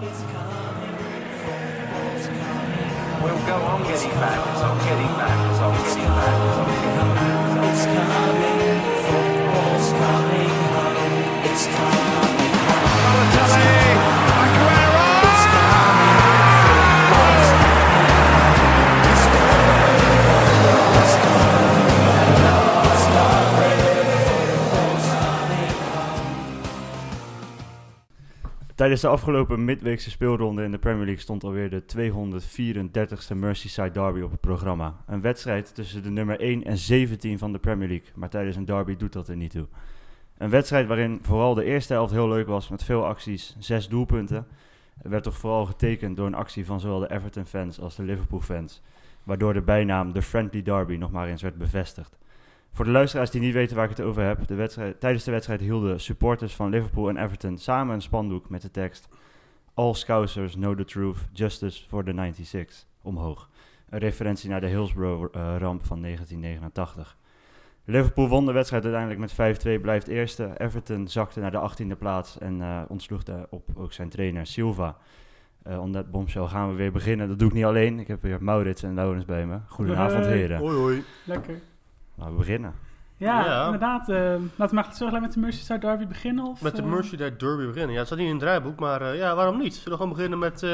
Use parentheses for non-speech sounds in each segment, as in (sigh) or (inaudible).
We'll go on getting back, on getting back, on getting back, on getting back. It's coming, Tijdens de afgelopen midweekse speelronde in de Premier League stond alweer de 234ste Merseyside Derby op het programma. Een wedstrijd tussen de nummer 1 en 17 van de Premier League, maar tijdens een derby doet dat er niet toe. Een wedstrijd waarin vooral de eerste helft heel leuk was met veel acties, zes doelpunten. Werd toch vooral getekend door een actie van zowel de Everton-fans als de Liverpool-fans, waardoor de bijnaam de Friendly Derby nog maar eens werd bevestigd. Voor de luisteraars die niet weten waar ik het over heb, de wedstrijd, tijdens de wedstrijd hielden supporters van Liverpool en Everton samen een spandoek met de tekst All Scousers know the truth, justice for the 96 omhoog. Een referentie naar de Hillsborough-ramp van 1989. Liverpool won de wedstrijd uiteindelijk met 5-2, blijft eerste. Everton zakte naar de 18e plaats en eh, ontsloeg daarop ook zijn trainer Silva. Eh om dat bombshell gaan we weer beginnen. Dat doe ik niet alleen. Ik heb weer Maurits en Laurens bij me. Goedenavond heren. Hoi hoi. Lekker. Laten we beginnen. Ja, Ja. inderdaad. eh, laten we maar zo gelijk met de Merseyside Derby beginnen? Of, Met de eh, Merseyside Derby beginnen. Ja, het staat niet in het draaiboek, maar eh, ja, waarom niet? Zullen we gewoon beginnen met... eh,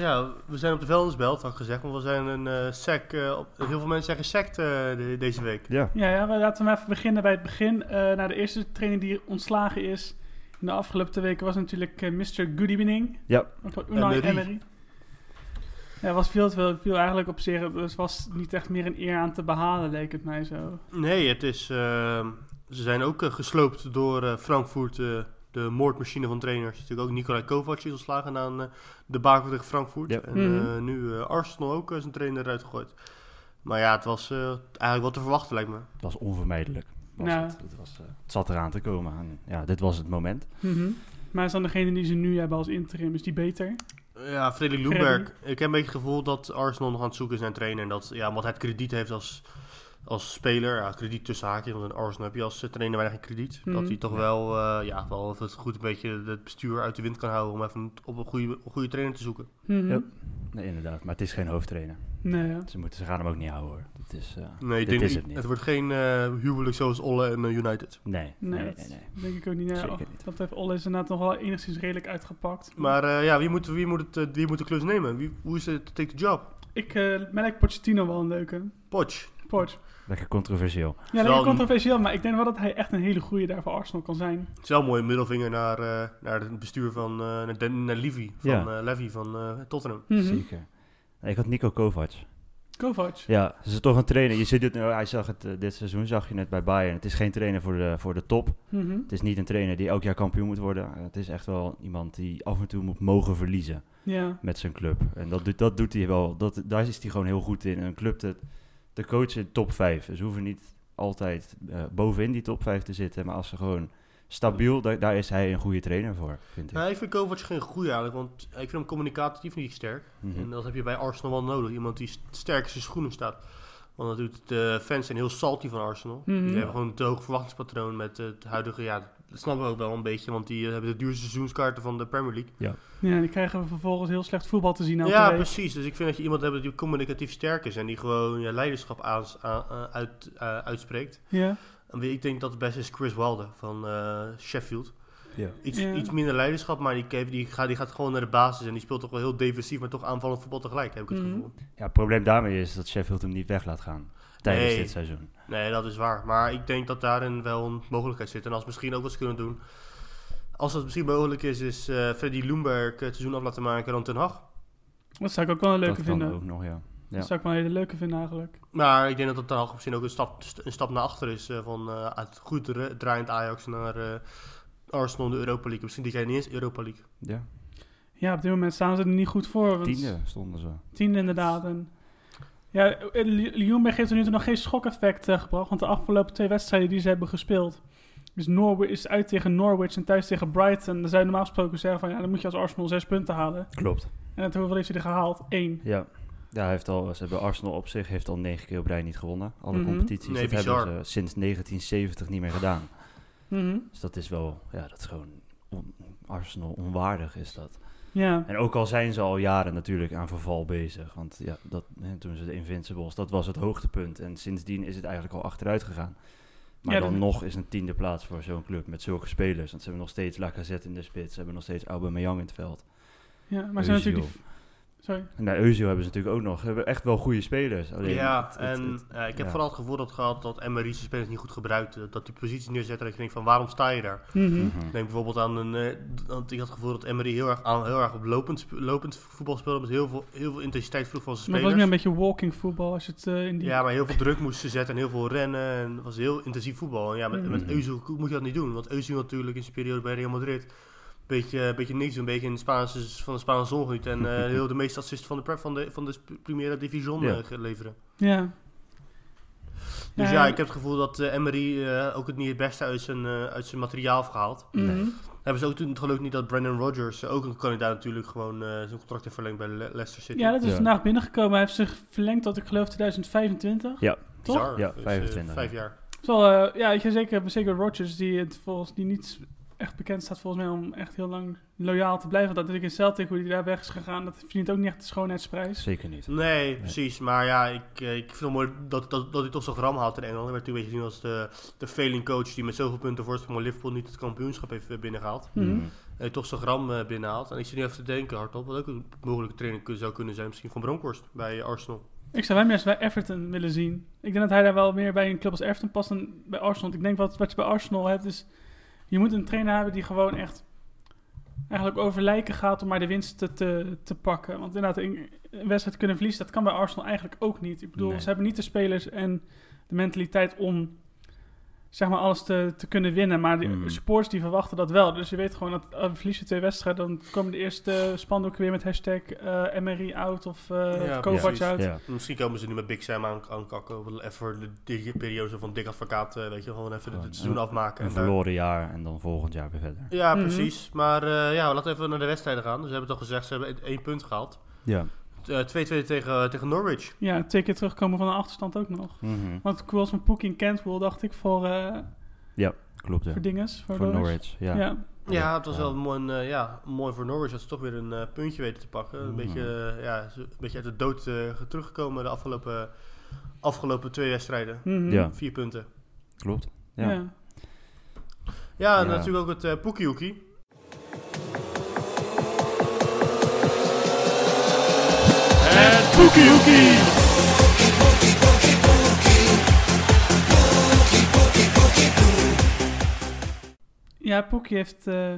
ja, we zijn op de vuilnisbelt, had ik gezegd. Want we zijn een eh sec... eh, op, heel veel mensen zeggen sect eh, de- deze week. Ja, Ja, ja we- laten we maar even beginnen bij het begin. Eh nou, de eerste trainer die ontslagen is in de afgelopen twee weken was natuurlijk Mr. Good Evening. Ja. Unai Emery. Emery. Ja, was veel, veel, veel eigenlijk op zich. Dus was niet echt meer een eer aan te behalen, leek het mij zo. Nee, het is... eh, ze zijn ook eh, gesloopt door eh, Frankfurt, eh, de moordmachine van trainers. Natuurlijk ook Nikolai Kovac is ontslagen na een uh, debakel tegen Frankfurt. En Mhm. eh, nu eh, Arsenal ook zijn trainer eruit gegooid. Maar ja, het was eh, eigenlijk wat te verwachten, lijkt me. het was onvermijdelijk. Was Ja. het. Het, was, eh, het zat eraan te komen. En ja, dit was het moment. Mhm. Maar is dan degene die ze nu hebben als interim, is die beter? Ja, Freddy Loenberg. Ik heb een beetje het gevoel dat Arsenal nog aan het zoeken is naar een trainer. En dat, ja, omdat hij het krediet heeft als, als speler. Ja, krediet tussen haakjes, want in Arsenal heb je als eh, trainer weinig geen krediet. Mhm. Dat hij toch wel, eh, ja, wel even goed een beetje het bestuur uit de wind kan houden. Om even op een goede, een goede trainer te zoeken. Mhm. Ja. Nee, inderdaad. Maar het is geen hoofdtrainer. Nee, ja. Ze, moeten, ze gaan hem ook niet houden hoor. Het is, eh, Nee, ik dit denk, is het niet. wordt geen eh, huwelijk zoals Olle en eh, United. Nee, Nee, nee, nee. dat nee. denk ik ook niet. Nee, Zeker oh, niet. Dat heeft Olle is inderdaad nog wel enigszins redelijk uitgepakt. Maar eh, ja, wie moet, wie, moet het, wie moet de klus nemen? Wie, hoe is het to take the job? Ik uh, merk Pochettino wel een leuke. Poch. Poch. Lekker controversieel. Ja, lekker een- controversieel, maar ik denk wel dat hij echt een hele goede daar voor Arsenal kan zijn. Het is wel een mooie middelvinger naar, eh, naar het bestuur van eh, naar, Den- naar Levy van, Ja. eh, Levy van eh, Tottenham. Mhm. Zeker. Ik had Nico Kovac. Kovac. Ja, ze is toch een trainer. Je ziet het, nu, hij zag het eh, dit seizoen, zag je het bij Bayern. Het is geen trainer voor de, voor de top. Mhm. Het is niet een trainer die elk jaar kampioen moet worden. Het is echt wel iemand die af en toe moet mogen verliezen Ja. met zijn club. En dat, doet- dat doet hij wel. Dat, daar is hij gewoon heel goed in. Een club te, te coachen in top 5. Ze hoeven niet altijd eh, bovenin die top 5 te zitten. Maar als ze gewoon stabiel, daar, daar is hij een goede trainer voor, vind ik. Ja, ik vind Kovac geen goede eigenlijk, want ik vind hem communicatief niet sterk. Mhm. En dat heb je bij Arsenal wel nodig. Iemand die st- sterk in zijn schoenen staat. Want natuurlijk, de fans zijn heel salty van Arsenal. Mhm. Die Ja. hebben gewoon een te hoog verwachtingspatroon met het huidige... Ja, dat snappen we ook wel een beetje, want die eh, hebben de duurste seizoenskaarten van de Premier League. Ja, die krijgen we vervolgens heel slecht voetbal te zien ja, week. precies. Dus ik vind dat je iemand hebt die communicatief sterk is en die gewoon ja, leiderschap aans- aan, aan- uit, eh, uitspreekt. Ja. En wie ik denk dat het beste is Chris Wilder van eh, Sheffield. Ja. Iets, Ja. iets minder leiderschap, maar die, die, gaat, die gaat gewoon naar de basis en die speelt toch wel heel defensief, maar toch aanvallend voetbal tegelijk, heb ik het Mhm. gevoel. Ja, het probleem daarmee is dat Sheffield hem niet weg laat gaan tijdens Nee. dit seizoen. Nee, dat is waar. Maar ik denk dat daarin wel een mogelijkheid zit. En als we misschien ook wat ze kunnen doen. Als dat misschien mogelijk is, is eh Freddy Loenberg het seizoen af laten maken dan Ten Hag. Dat zou ik ook wel een leuke dat kan vinden. ook nog, ja. Ja. Dat zou ik wel een hele leuke vinden eigenlijk. Maar ik denk dat dat Hag misschien ook een stap, een stap naar achter is. eh, van eh, uit goed dra- draaiend Ajax naar eh, Arsenal in de Europa League. Misschien dit jaar niet eens Europa League. ja. Ja, op dit moment staan ze er niet goed voor. Want Tiende stonden ze. Tiende inderdaad. En ja, Ljungberg heeft er nu toe nog geen schokeffect gebracht. Want de afgelopen twee wedstrijden die ze hebben gespeeld... Dus Norwich is uit tegen Norwich en thuis tegen Brighton. Dan zou je normaal gesproken zeggen van... Ja, dan moet je als Arsenal zes punten halen. Klopt. En het hoeveel heeft hij er gehaald? Eén. Ja. Ja, hij heeft al, ze hebben Arsenal op zich heeft al negen keer op rij niet gewonnen. Alle Mhm. competities. Nee, dat bizar. hebben ze sinds 1970 niet meer gedaan. Mhm. Dus dat is wel, ja, dat is gewoon on- Arsenal onwaardig is dat. Ja. En ook al zijn ze al jaren natuurlijk aan verval bezig. Want ja, dat, hè, toen ze de Invincibles, dat was het hoogtepunt. En sindsdien is het eigenlijk al achteruit gegaan. Maar Ja, dan dat- nog is een tiende plaats voor zo'n club met zulke spelers. Want ze hebben nog steeds Lacazette in de spits. Ze hebben nog steeds Aubameyang in het veld. ja, maar ze zijn Özil. natuurlijk... die- Sorry. En bij Özil hebben ze natuurlijk ook nog. Ze hebben echt wel goede spelers. Alleen ja, het- en het- eh, ik heb ja. vooral het gevoel dat gehad dat Emery zijn spelers niet goed gebruikte. Dat die positie neerzet en ik denk van waarom sta je daar? Mhm. Denk bijvoorbeeld aan een. eh, want ik had het gevoel dat Emery heel erg, aan, heel erg op lopend, lopend voetbal speelde. Met heel veel, heel veel intensiteit vroeg van zijn Maar het was spelers. meer een beetje walking voetbal als je het eh, in die... Ja, maar heel veel druk moesten zetten en heel veel rennen. En het was heel intensief voetbal. En ja, met, Mhm. met Özil moet je dat niet doen. Want Özil natuurlijk in zijn periode bij Real Madrid... Beetje, beetje niks een beetje in de Spaanse, van de Spaanse zon genieten. En eh, (laughs) heel de meeste assist van de, prep van de, van de Primera Division Ja. eh, leveren. Ja. Dus Ja, ja, en- ik heb het gevoel dat eh, Emery eh, ook het niet het beste uit zijn, eh, uit zijn materiaal heeft gehaald. Mhm. Hebben ze ook toen gelukkig niet dat Brandon Rodgers, eh, ook een kandidaat natuurlijk, gewoon eh, zijn contract heeft verlengd bij Le- Leicester City. Ja, dat is Ja. vandaag binnengekomen. Hij heeft zich verlengd tot, ik geloof, 2025. Ja, toch? Bizar. Ja, Dus, eh, 25, vijf ja. jaar. Zo, eh, ja, je, zeker, zeker Rodgers, die, het volgens, die niet echt bekend staat volgens mij om echt heel lang loyaal te blijven. Want Dat natuurlijk in Celtic, hoe hij daar weg is gegaan, dat verdient ook niet echt de schoonheidsprijs. zeker niet. Nee, precies. Maar ja, ik, eh, ik vind het mooi dat, dat, dat hij toch zo'n gram haalt in Engeland. Hij werd toen een beetje gezien als de, de failing coach die met zoveel punten voorsprong Liverpool niet het kampioenschap heeft eh, binnengehaald. Mhm. Mhm. En toch zo'n gram eh, binnenhaalt. En ik zit nu even te denken hardop, wat ook een mogelijke training zou kunnen zijn. Misschien van Bronkhorst bij Arsenal. Ik zou hem juist bij Everton willen zien. Ik denk dat hij daar wel meer bij een club als Everton past dan bij Arsenal. Want Ik denk wat, wat je bij Arsenal hebt is... Je moet een trainer hebben die gewoon echt... Eigenlijk over lijken gaat om maar de winst te, te, te pakken. Want inderdaad, een wedstrijd kunnen verliezen, dat kan bij Arsenal eigenlijk ook niet. Ik bedoel, Nee. ze hebben niet de spelers en de mentaliteit om zeg maar alles te, te kunnen winnen. Maar de Mhm. supporters die verwachten dat wel. Dus je weet gewoon dat uh, verlies je twee wedstrijden, dan komen de eerste spandoeken weer met hashtag eh MRI out of eh Ja, Kovac precies. out. Ja. Misschien komen ze nu met Big Sam aan, aankakken. Even voor de, die periode zo van dik advocaat, eh, weet je, gewoon even het seizoen een- afmaken. Een en daar- verloren jaar en dan volgend jaar weer verder. Ja, Mhm. precies. Maar eh, ja, laten we even naar de wedstrijden gaan. Dus we hebben toch gezegd, ze hebben één- één punt gehaald. Ja. Eh, 2-2 tegen, tegen Norwich. Ja, twee keer terugkomen van een achterstand ook nog. Mhm. Want ik was van Pookie en Cantwell, dacht ik, voor, eh Klopt, ja. voor dinges. Voor, Voor Norwich. Ja. Ja. Ja, het was Ja. wel mooi, eh, ja, mooi voor Norwich dat ze toch weer een eh, puntje weten te pakken. Een, Mhm. beetje, eh, ja, een beetje uit de dood eh, teruggekomen de afgelopen, afgelopen twee wedstrijden. Mhm. Ja. Vier punten. Klopt. Ja. Ja. Ja, en Ja. natuurlijk ook het uh. Ja, Poekie heeft... eh,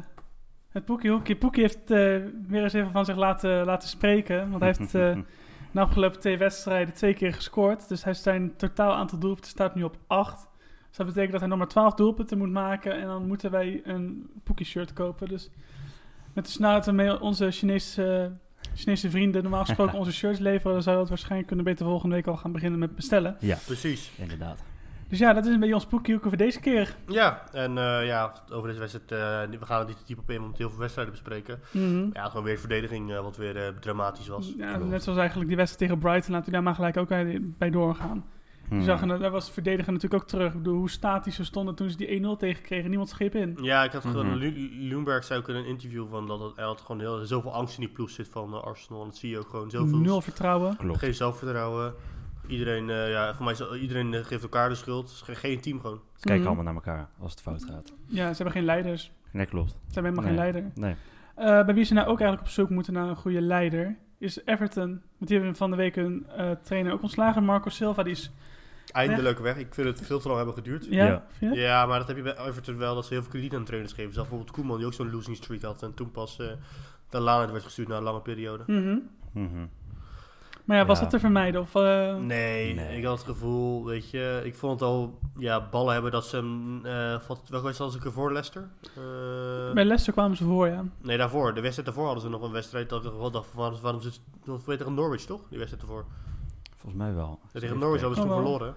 het Poekie Hoekie. Poekie heeft eh, weer eens even van zich laten, laten spreken. Want hij heeft eh, (laughs) de afgelopen twee wedstrijden twee keer gescoord. Dus hij zijn totaal aantal doelpunten staat nu op acht. Dus dat betekent dat hij nog maar 12 doelpunten moet maken. En dan moeten wij een Poekie shirt kopen. Dus met de snelheid waarmee onze Chinese, Chinese vrienden normaal gesproken (laughs) onze shirts leveren... dan zou dat waarschijnlijk kunnen beter volgende week al gaan beginnen met bestellen. Ja, Precies. inderdaad. Dus ja, dat is een beetje ons Poekie Hoekie voor deze keer. Ja, en eh, ja, over deze wedstrijd, eh, we gaan er niet te diep op in, want heel veel wedstrijden bespreken. Mhm. Ja, gewoon weer verdediging, eh, wat weer eh, dramatisch was. Ja, net zoals eigenlijk die wedstrijd tegen Brighton, laten we daar maar gelijk ook bij, bij Je Mhm. zag, en daar was het verdedigen natuurlijk ook terug. Ik bedoel, hoe statisch ze stonden toen ze die 1-0 tegenkregen. Niemand schreep in. Ja, ik had gewoon, Loenberg zei ook in een interview van dat het, hij had gewoon heel, zoveel angst in die ploeg zit van eh, Arsenal. En dat zie je ook gewoon zoveel. Nul vertrouwen. Klopt. Geen zelfvertrouwen. Iedereen, eh, ja, voor mij is, iedereen eh, geeft elkaar de schuld. Het is geen, geen team gewoon. Ze kijken Mhm. allemaal naar elkaar als het fout gaat. Ja, ze hebben geen leiders. Nee, klopt. Ze hebben helemaal Nee. geen leider. Nee. Eh, bij wie ze nou ook eigenlijk op zoek moeten naar een goede leider, is Everton. Want die hebben van de week een eh, trainer ook ontslagen. Marco Silva, die is... Eindelijk weg. Ik vind het veel te lang hebben geduurd. Ja, Ja. maar dat heb je bij Everton wel, dat ze heel veel krediet aan trainers geven. Zelfs bijvoorbeeld Koeman, die ook zo'n losing streak had. En toen pas eh de Laan werd gestuurd na een lange periode. Mhm. Mhm. Maar ja, was Ja. dat te vermijden? Of, eh, Nee, Nee. ik had het gevoel, weet je, ik vond het al, ja, ballen hebben dat ze hem, eh wat, welke wedstrijd was ik ervoor, Leicester? Eh, Bij Leicester kwamen ze voor, ja. nee, daarvoor. De wedstrijd daarvoor hadden ze nog een wedstrijd, dat ik wel dacht, van, waarom, waarom zit het tegen Norwich, toch? Die wedstrijd daarvoor. Volgens mij wel. Ja, tegen Norwich hadden ze toen Oh, verloren.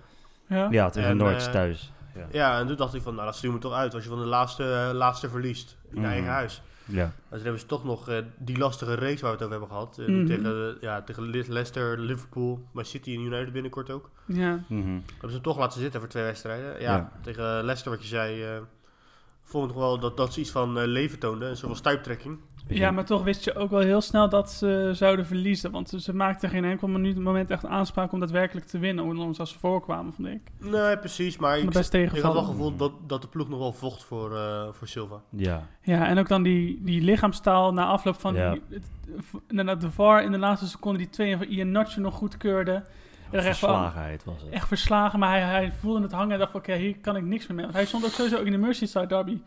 Ja. Ja, tegen En, Norwich eh, thuis. Ja. Ja, en toen dacht ik van, nou, dat stuur me toch uit als je van de laatste, eh, laatste verliest in je Mhm. eigen huis. ja. En toen hebben ze toch nog eh, die lastige race waar we het over hebben gehad. eh, Mhm. tegen, ja, tegen Le- Leicester, Liverpool, Man City en United binnenkort ook. Ja. Mhm. Hebben ze toch laten zitten voor twee wedstrijden. Ja, Ja. tegen Leicester wat je zei, eh, vond ik nog wel dat, dat ze iets van eh, leven toonden. Een soort van stuiptrekking. Ja, maar toch wist je ook wel heel snel dat ze zouden verliezen. Want ze maakten geen enkel minuut, moment echt aanspraak om daadwerkelijk te winnen. Ondanks als ze voorkwamen, vond ik. Nee, precies. Maar ik, het best ik had wel tegenvallen. het gevoel dat, dat de ploeg nog wel vocht voor, eh, voor Silva. Ja, Ja, en ook dan die, die lichaamstaal na afloop van Ja. die, het- de VAR in de laatste seconde die twee van Ian Nacho nog goedkeurde. En er verslagenheid was het. echt verslagen, maar hij, hij voelde het hangen en dacht van, oké, hier kan ik niks meer mee. Want hij stond ook sowieso ook in de Merseyside derby.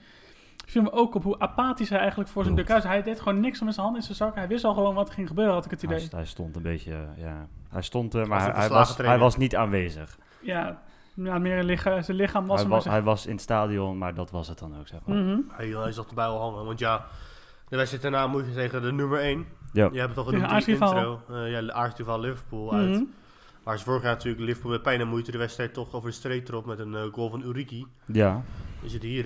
Viel me ook op hoe apathisch hij eigenlijk voor zijn. Duck Hij deed gewoon niks met zijn hand in zijn zak. Hij wist al gewoon wat er ging gebeuren, had ik het idee. hij stond een beetje, eh, ja, hij stond er, Als maar een hij, was, hij was niet aanwezig. Ja, ja meer een licha- zijn lichaam was Hij, er wa- maar hij was in het stadion, maar dat was het dan ook, zeg maar. Mhm. Hij, hij zat erbij wel hangen. Want ja, de wedstrijd daarna moet je tegen de nummer 1. Ja. Je hebt het al Tegen genoemd in de aartsrivaal. intro. Eh, ja, Liverpool uit. Mhm. Waar ze vorig jaar natuurlijk Liverpool met pijn en moeite de wedstrijd toch over de streep trok met een eh, goal van Uriki. Ja, Dus het hier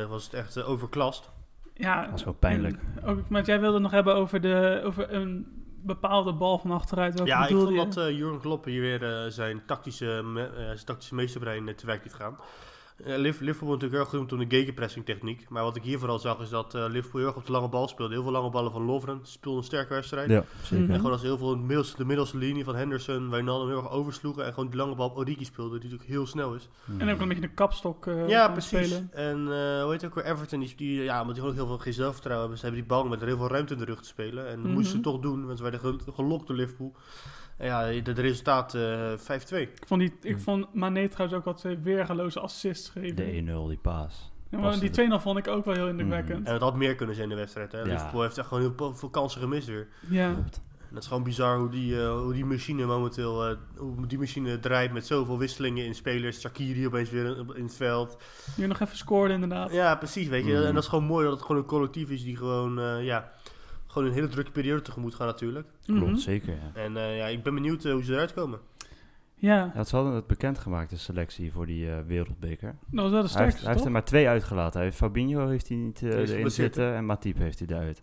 eh, was het echt eh, overklast. Ja, dat was wel pijnlijk. Ook, maar jij wilde het nog hebben over, de, over een bepaalde bal van achteruit. Welke Ja, ik vond je? dat eh Jurgen Klopp hier weer zijn tactische, me- zijn tactische meesterbrein te werk liet gaan. Eh, Liv- Liverpool wordt natuurlijk heel erg genoemd om de gegenpressing techniek. Maar wat ik hier vooral zag is dat eh, Liverpool heel erg op de lange bal speelde. Heel veel lange ballen van Lovren. Speelde een sterke wedstrijd. Ja, zeker. Mhm. En gewoon als heel veel in de middelste, de middelste linie van Henderson, Wijnaldum heel erg oversloegen. En gewoon die lange bal op Origi speelde, die natuurlijk heel snel is. En ook een beetje de kapstok eh ja, precies. spelen. En eh hoe heet het ook weer Everton, die, die, ja, omdat die gewoon ook heel veel geen zelfvertrouwen hebben. Ze hebben die bal met heel veel ruimte in de rug te spelen. En dat Mhm. moesten ze toch doen, want ze werden gel- gelokt door Liverpool. Ja, de, de resultaat eh 5-2. Ik vond, die, ik Mhm. vond Mané trouwens ook wat twee weergeloze assists gegeven. De 1-0, die paas. Ja, maar die het. 2-0 vond ik ook wel heel indrukwekkend. En het had meer kunnen zijn in de wedstrijd. Hè. Ja. Liverpool heeft echt gewoon heel veel kansen gemist weer. Ja. En dat is gewoon bizar hoe die, eh, hoe die machine momenteel, eh, hoe die machine draait met zoveel wisselingen in spelers. Shakiri opeens weer in, in het veld. Nu nog even scoorde inderdaad. Ja, precies, weet je. Mhm. En dat is gewoon mooi dat het gewoon een collectief is die gewoon, eh, ja, gewoon een hele drukke periode tegemoet gaat natuurlijk. Mhm. Klopt, zeker, ja. En eh, ja, ik ben benieuwd eh, hoe ze eruit komen. Ja, Ja, ze hadden het bekendgemaakt, de selectie voor die eh, wereldbeker. dat was wel de Hij heeft, hij heeft er maar twee uitgelaten. Hij heeft Fabinho heeft hij niet eh, is erin zitten en Matip heeft hij eruit.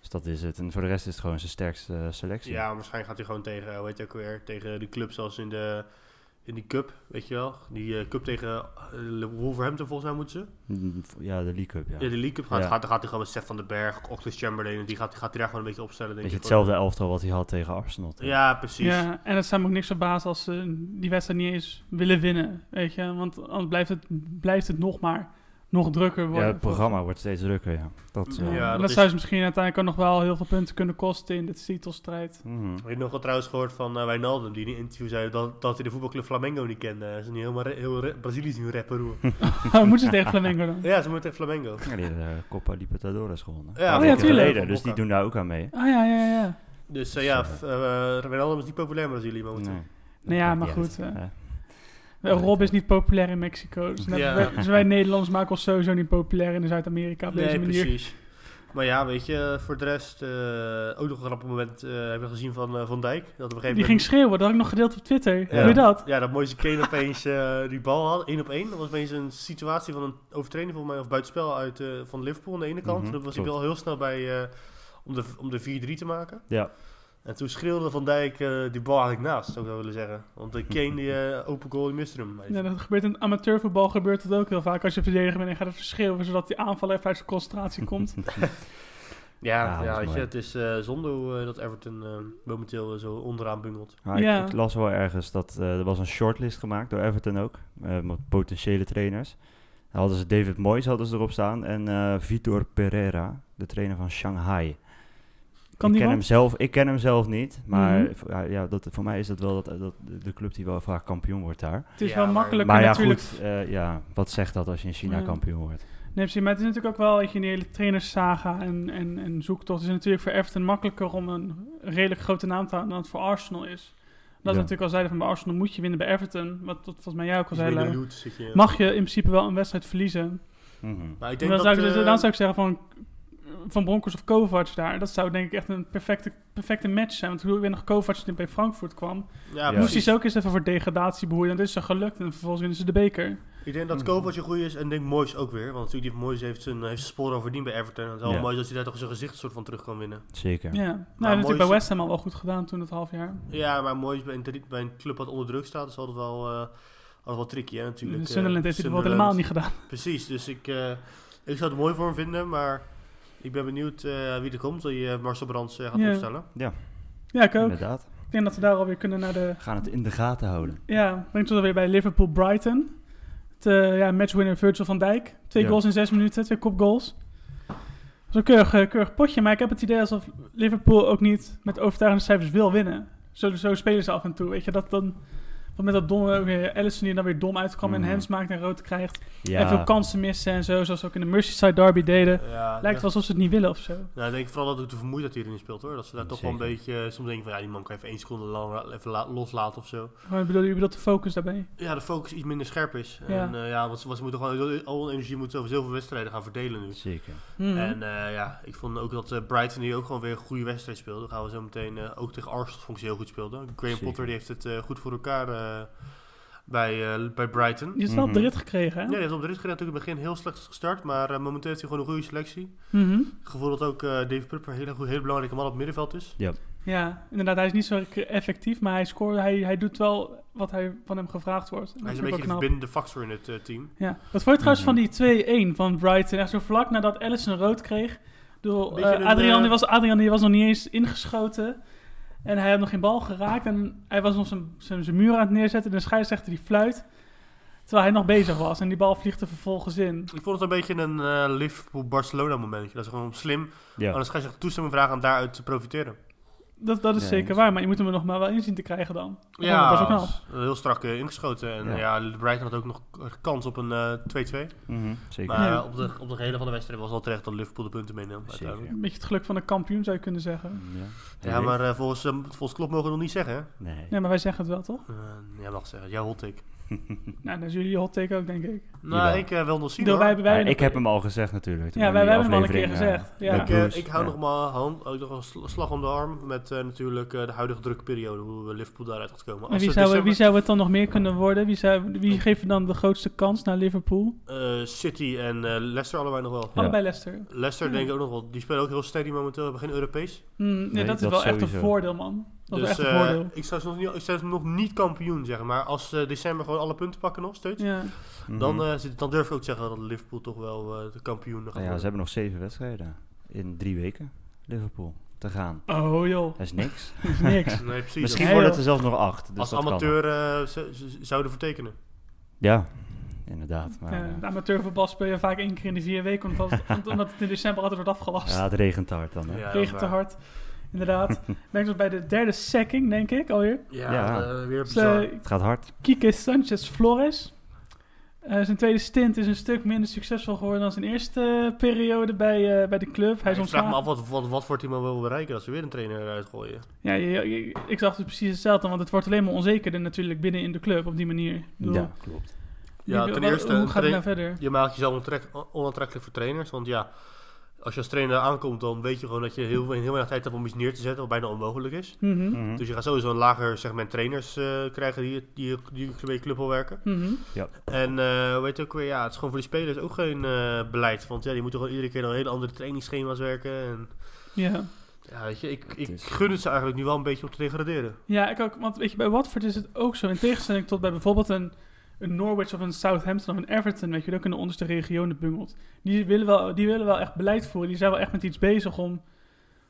Dus dat is het. En voor de rest is het gewoon zijn sterkste selectie. Ja, waarschijnlijk gaat hij gewoon tegen, hoe heet ook weer, tegen die club zoals in de, in die cup, weet je wel. Die eh, cup tegen eh, Wolverhampton volgens mij moeten ze. Mm, Ja, de League Cup, ja. Ja, de League Cup gaat, Ja. gaat, dan gaat hij gewoon met Stef van den Berg, Oxlade Chamberlain, en die gaat, gaat hij daar gewoon een beetje opstellen, denk Beetje ik. hetzelfde elftal wat hij had tegen Arsenal. toch? Ja, precies. Ja, en zou me ook niks verbazen als ze die wedstrijd niet eens willen winnen. Weet je, want anders blijft het, blijft het nog maar nog drukker Ja, worden. het programma wordt steeds drukker, ja. Dat, Ja, eh, Ja, en dat dat is- zou ze misschien uiteindelijk ook nog wel heel veel punten kunnen kosten in de titelstrijd. mhm. Heb je nog wat trouwens gehoord van eh, Wijnaldum, die in een interview zei dat, dat hij de voetbalclub Flamengo niet kende. Ze is niet helemaal heel Brazilisch nu rapper. hoor. (laughs) (laughs) Moeten ze tegen Flamengo dan? ja, ze moeten tegen Flamengo. Ja, die hebben de Copa Libertadores gewonnen. Ja, oh ja, geleden, dus die doen daar ook aan mee. Ah ja, ja, ja. Dus eh, ja, eh, Wijnaldum is niet populair in Brazilië momenteel. Nee. Nou ja, maar goed, uit, eh. hè. Eh, Rob is niet populair in Mexico. Dus, net- Ja. wij, dus wij Nederlanders maken ons sowieso niet populair in Zuid-Amerika op deze Nee, manier. precies. Maar ja, weet je, voor de rest eh, ook nog een grappig moment eh heb je gezien van eh, Van Dijk. Dat op een gegeven Die moment... ging schreeuwen, dat had ik nog gedeeld op Twitter. Ja. Je dat? Ja, dat mooiste Kane opeens eh, die bal had, één op één. Dat was opeens een situatie van een overtreding volgens mij, of buitenspel uit, eh, van Liverpool aan de ene kant. Mhm, Toen was hij klopt. wel heel snel bij, eh, om de, om de 4-3 te maken. Ja, En toen schreeuwde Van Dijk eh, die bal eigenlijk naast, zou ik wel willen zeggen. Want de Kane, die (laughs) eh, open goal, die miste hem. Ja, dat gebeurt in het amateurvoetbal gebeurt het ook heel vaak. Als je verdediger bent en gaat even schreeuwen zodat die aanval even uit zijn concentratie (laughs) komt. (laughs) Ja, Ja, ja, dat is weet je, mooi. het is eh, zonde hoe dat Everton eh, momenteel zo onderaan bungelt. Ja. ik, ik las wel ergens dat eh, er was een shortlist gemaakt door Everton ook, eh, met potentiële trainers. Dan hadden ze David Moyes hadden ze erop staan en eh, Vitor Pereira, de trainer van Shanghai. Kan ik, die ken hem zelf, ik ken hem zelf niet, maar Mhm. voor- ja, dat, voor mij is dat wel dat, dat, de club die wel vaak kampioen wordt daar. Het is Ja, wel makkelijker Maar ja, natuurlijk. goed, eh, ja, wat zegt dat als je in China Ja. kampioen wordt? Nee, precies, maar het is natuurlijk ook wel weet je, die hele trainerssaga en, en, en zoektocht. Het is natuurlijk voor Everton makkelijker om een redelijk grote naam te houden dan het voor Arsenal is. Dat Ja. we natuurlijk al zeiden van bij Arsenal moet je winnen bij Everton. Wat dat volgens mij jij ook al zei. Mag je in principe wel een wedstrijd verliezen. Mhm. Maar ik Dan denk zou, dat... ik, eh, dan zou ik zeggen van, van Broncos of Kovac daar. Dat zou denk ik echt een perfecte, perfecte match zijn. Want hoe weer nog Kovac bij Frankfurt kwam. ja, moest hij ze ook eens even voor degradatie behoeden. En dat is ze gelukt. En vervolgens winnen ze de beker. Ik denk dat Mhm. Kovac een goeie is en denk Moyes ook weer. Want natuurlijk die Moyes heeft zijn, heeft zijn sporen verdiend bij Everton. Het is wel Ja. mooi dat hij daar toch zijn gezicht soort van terug kan winnen. Zeker. Ja, nou, Maar heeft natuurlijk bij West Ham al wel goed gedaan toen het half jaar. Ja, maar Moyes bij een, bij een club wat onder druk staat, is altijd wel, eh, altijd wel tricky hè, natuurlijk. Sunderland Eh, heeft hij bijvoorbeeld helemaal niet gedaan. Precies, dus ik, eh, Ik zou het mooi voor hem vinden, maar ik ben benieuwd eh, wie er komt. Die eh, Marcel Brands eh, gaat Ja. opstellen. Ja, ik ook. Inderdaad. Ik denk dat we daar alweer kunnen naar de... We gaan het in de gaten houden. Ja, brengt ons alweer bij Liverpool-Brighton. Het ja, matchwinner Virgil van Dijk. Twee Ja. goals in zes minuten, twee kopgoals. Dat is een keurig, keurig potje, maar ik heb het idee alsof Liverpool ook niet met overtuigende cijfers wil winnen. Zo, zo spelen ze af en toe, weet je. Dat dan, wat met dat domme, weer Alisson die dan weer dom uitkwam Mhm. en hands maakt en rood krijgt. Ja, En veel kansen missen en zo, zoals ze ook in de Merseyside derby deden. Ja, Lijkt ja. wel alsof ze het niet willen of zo. Nou, ik denk vooral dat ook de vermoeidheid hierin speelt hoor. Dat ze daar toch wel een beetje, eh, soms denken van ja, die man kan even één seconde lang even la- loslaten of zo. Bedoel, je bedoelt de focus daarbij. Ja, de focus iets minder scherp is. Ja. En eh, ja, want ze, want ze moeten gewoon al hun energie moeten over zoveel wedstrijden gaan verdelen nu. zeker. Mhm. En eh, ja, ik vond ook dat eh, Brighton hier ook gewoon weer een goede wedstrijd speelde. Dan gaan we zo meteen eh, ook tegen Arsenal vond ik ze heel goed speelden. Graham Zeker. Potter die heeft het eh, goed voor elkaar eh, bij, eh, bij Brighton. Je hebt wel op de Mhm. rit gekregen, hè? Ja, die heeft op de rit gereden natuurlijk in het begin heel slecht gestart, maar eh, momenteel heeft hij gewoon een goede selectie. Ik gevoel dat ook eh Dave Prupper een hele, goede- hele belangrijke man op het middenveld is. Ja, inderdaad, hij is niet zo effectief, maar hij scoort, hij, hij doet wel wat hij van hem gevraagd wordt. Hij is een beetje de verbindende factor in het eh, team. Ja. Wat vond je trouwens Mhm. van die 2-1 van Brighton? Echt zo vlak nadat Allison rood kreeg. Door, eh, Adrian, eh, die was, Adrian die was nog niet eens ingeschoten. En hij had nog geen bal geraakt. En hij was nog zijn, zijn, zijn muur aan het neerzetten. En de scheidsrechter die fluit. Terwijl hij nog bezig was. En die bal vliegt er vervolgens in. Ik vond het een beetje een eh, Liverpool-Barcelona momentje. Dat ze gewoon slim Ja. aan de scheidsrechter toestemming vragen om daaruit te profiteren. Dat, dat is Ja, zeker waar. Maar je moet hem er nog maar wel in zien te krijgen dan. Ja, dat is ook knap. heel strak eh, ingeschoten. En Ja. ja. Brighton had ook nog kans op een eh, 2-2. Mhm, zeker. Maar Ja. op, de, op de gehele van de wedstrijd was wel terecht dat Liverpool de punten meenam. Uiteindelijk. Een beetje het geluk van de kampioen zou je kunnen zeggen. Ja, Ja, maar eh, volgens, eh, volgens Klop mogen we nog niet zeggen. Hè? Nee. Ja, maar wij zeggen het wel toch? Eh, ja, mag zeggen. Jouw hot take. (laughs) Nou, dat is jullie hot take ook, denk ik. Nou, Jawel. ik eh, wil nog zien Door hoor. wij, wij, Ja, ik heb hem al gezegd natuurlijk. toen Ja, we wij- die hebben hem al een keer aflevering, gezegd. eh, Ja. met Ik, eh, Bruce, ik hou ja. nog maar hand, ook nog een sl- slag om de arm met eh, natuurlijk eh, de huidige drukke periode, hoe we Liverpool daaruit gaat komen. Als wie ze zou, december- wie zou het dan nog meer kunnen worden? Wie, zou, wie geeft er dan de grootste kans naar Liverpool? eh, City en eh, Leicester allebei nog wel. Ja. Allebei Leicester. Leicester Ja. denk ik ook nog wel. Die spelen ook heel steady momenteel, hebben geen Europees. Hmm, nee, Nee, dat is dat wel echt een sowieso. voordeel, man. Dat is dus echt een eh, ik zou ze nog niet, ik zou ze nog niet kampioen zeggen, maar als ze december gewoon alle punten pakken nog steeds, Ja. Mhm. dan, eh, zit- dan durf ik ook te zeggen dat Liverpool toch wel eh, de kampioen gaat Nou ja, worden. ze hebben nog zeven wedstrijden in drie weken. Liverpool te gaan. Oh joh, Dat is niks. (laughs) dat is niks. Nee, precies. Misschien Nee, worden joh. het er zelfs nog acht. Dus als dat kan amateur eh, z- zouden vertekenen. Ja, inderdaad. Maar, Ja, eh, de amateurvoetbal speel je vaak één keer in de vier weken, omdat, (laughs) omdat het in december altijd wordt afgelast. ja, het regent hard dan. Hè? Ja, Regent te hard. Inderdaad. (laughs) ben ik bij de derde sacking, denk ik, alweer. Ja, Ja. eh, weer Dus, eh, Het gaat hard. Kike Sanchez Flores. Eh, zijn tweede stint is een stuk minder succesvol geworden dan zijn eerste periode bij, eh, bij de club. Hij is ik vraag me ontslagen. af wat, wat, wat voor team wil bereiken als ze weer een trainer eruit gooien. Ja, je- je- ik zag het precies hetzelfde, want het wordt alleen maar onzekerder natuurlijk binnen in de club op die manier. Bedoel, Ja, klopt. Ja, ten eerste, hoe gaat het nou verder? Je maakt jezelf onaantrekkelijk voor trainers. Want ja, als je als trainer aankomt, dan weet je gewoon dat je heel, heel weinig tijd hebt om iets neer te zetten, wat bijna onmogelijk is. Mhm, Mhm. Dus je gaat sowieso een lager segment trainers eh, krijgen die, die, die bij je club wil werken. mhm. En eh weet je ook weer, ja, het is gewoon voor die spelers ook geen eh, beleid. Want ja, die moeten gewoon iedere keer dan hele andere trainingsschema's werken. En Ja. ja, weet je, ik, ik gun het ze eigenlijk nu wel een beetje om te degraderen. ja, ik ook. Want weet je, bij Watford is het ook zo. In tegenstelling tot bij bijvoorbeeld een, een Norwich of een Southampton of een Everton, weet je, ook in de onderste regionen bungelt. Die willen, wel, die willen wel echt beleid voeren. Die zijn wel echt met iets bezig om,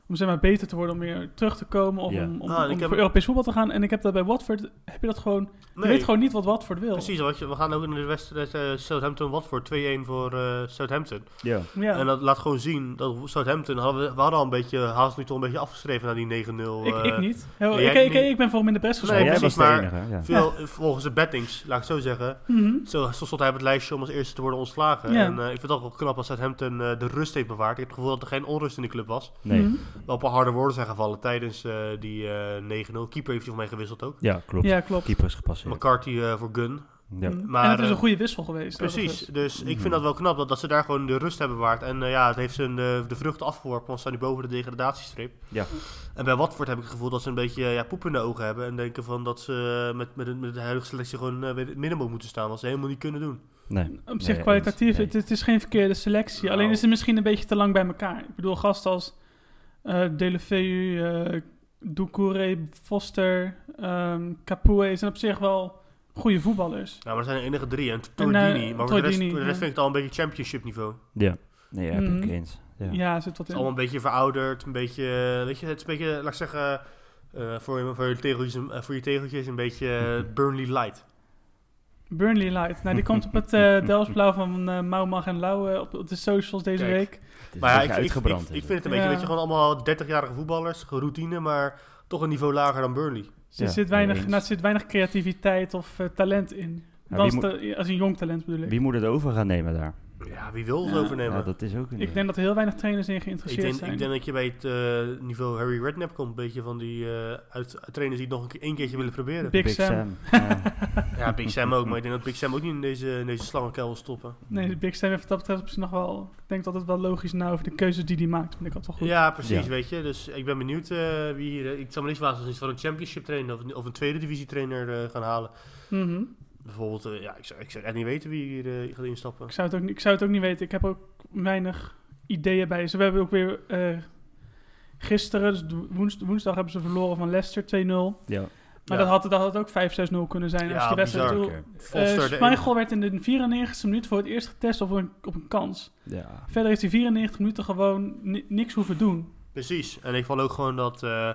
om zeg maar, beter te worden, om weer terug te komen, of Ja. om, om, Ah, om heb- voor Europees voetbal te gaan. En ik heb dat bij Watford, heb je dat gewoon, je weet gewoon niet wat Watford wil. Precies, wat je, we gaan ook in de wedstrijd eh, Southampton-Watford 2-1 voor eh, Southampton. Ja. Ja. En dat laat gewoon zien dat Southampton, hadden we, we hadden al een beetje, haast nu toch een beetje afgeschreven naar die 9-0. ik, eh, ik niet. Heel- nee, ik, ik, niet. ik ben voor hem in de pers Nee, Nee, gesproken. precies, de maar- enige. Ja. Veel, Volgens de bettings, laat ik het zo zeggen. Mhm. Zo, zo stond hij op het lijstje om als eerste te worden ontslagen. Ja. En eh, ik vind het ook wel knap dat Southampton eh, de rust heeft bewaard. Ik heb het gevoel dat er geen onrust in de club was. Nee. Mhm. Wel een paar harde woorden zijn gevallen tijdens eh, die eh 9-0. Keeper heeft hij voor mij gewisseld ook. Ja, klopt. Ja, klopt. Keeper is gepasseerd. McCarthy eh, voor Gun. Ja. Mhm. Maar, en het is eh, een goede wissel geweest. Precies, dus ik vind dat wel knap dat, dat ze daar gewoon de rust hebben bewaard. En eh, ja, het heeft ze eh, de vruchten afgeworpen, want ze staan nu boven de degradatiestreep. Ja. En bij Watford heb ik het gevoel dat ze een beetje eh, ja, poep in de ogen hebben. En denken van dat ze eh, met, met, de- met de huidige selectie gewoon eh, bij het minimum moeten staan. Wat ze helemaal niet kunnen doen. Nee. Op zich Nee, kwalitatief. Nee. het, het is geen verkeerde selectie. Nou. Alleen is het misschien een beetje te lang bij elkaar. Ik bedoel, gasten als eh Delefeu, eh Doucouré, Foster, ehm Capoue zijn op zich wel goede voetballers. Nou, maar er zijn de enige drie. En En, Tordini. eh, maar voor de, rest, voor de rest ja. vind ik het al een beetje championship niveau. Ja. Nee, heb ik Mhm. eens. Ja. Ja, zit wat Het is in. allemaal een beetje verouderd, een beetje, eh, weet je, het is een beetje, laat ik zeggen, eh, voor, je- voor, je tegeltjes, een- eh, voor je tegeltjes een beetje eh, (laughs) Burnley light. Burnley Light. Nou, die komt op het (laughs) uh, Delftsblauw van eh Maumag en Lauw eh, op, op de socials deze Kijk. week. Maar ja, ik, ik, vind het een beetje, Ja. weet je, gewoon allemaal 30-jarige voetballers, routine, maar toch een niveau lager dan Burnley. Er Ja, zit, weinig, nou, er zit weinig creativiteit of eh, talent in. Is eh, als een jong talent bedoel ik. wie moet het over gaan nemen daar? Ja, wie wil het Ja. overnemen? Ja, dat is ook een Ik denk dat er heel weinig trainers in ik, geïnteresseerd denk, zijn. ik denk dat je bij het eh, niveau Harry Redknapp komt, een beetje van die eh, uit, trainers die het nog een keer, één keertje willen proberen. Big Sam. (laughs) Ja. Ja, Big Sam ook, maar ik denk dat Big Sam ook niet in deze, in deze slangenkuil wil stoppen. Nee, de Big Sam heeft dat betreft op zich nog wel... Ik denk dat het wel logisch nou over de keuzes die hij maakt. Vind ik altijd wel goed. Ja, precies, Ja. weet je. Dus ik ben benieuwd eh, wie hier... ik zal me niet verbazen als iets van een championship trainer of, een- of een tweede divisie trainer eh, gaan halen. Mhm. Bijvoorbeeld, eh, ja, ik zou, ik zou echt niet weten wie hier eh, gaat instappen. ik, zou het ook, niet- ik zou het ook niet weten. Ik heb ook weinig ideeën bij ze. We hebben ook weer... eh, gisteren, dus woens- woensdag, hebben ze verloren van Leicester 2-0. ja. Maar Ja. dat had, dat had ook 5-6-0 kunnen zijn. als Ja, die wedstrijd. Foster, Eh de Schmeichel werd in de 94e minuut voor het eerst getest op een, op een kans. Ja. Verder heeft hij 94 minuten gewoon ni- niks hoeven doen. Precies. En ik vond ook gewoon dat eh,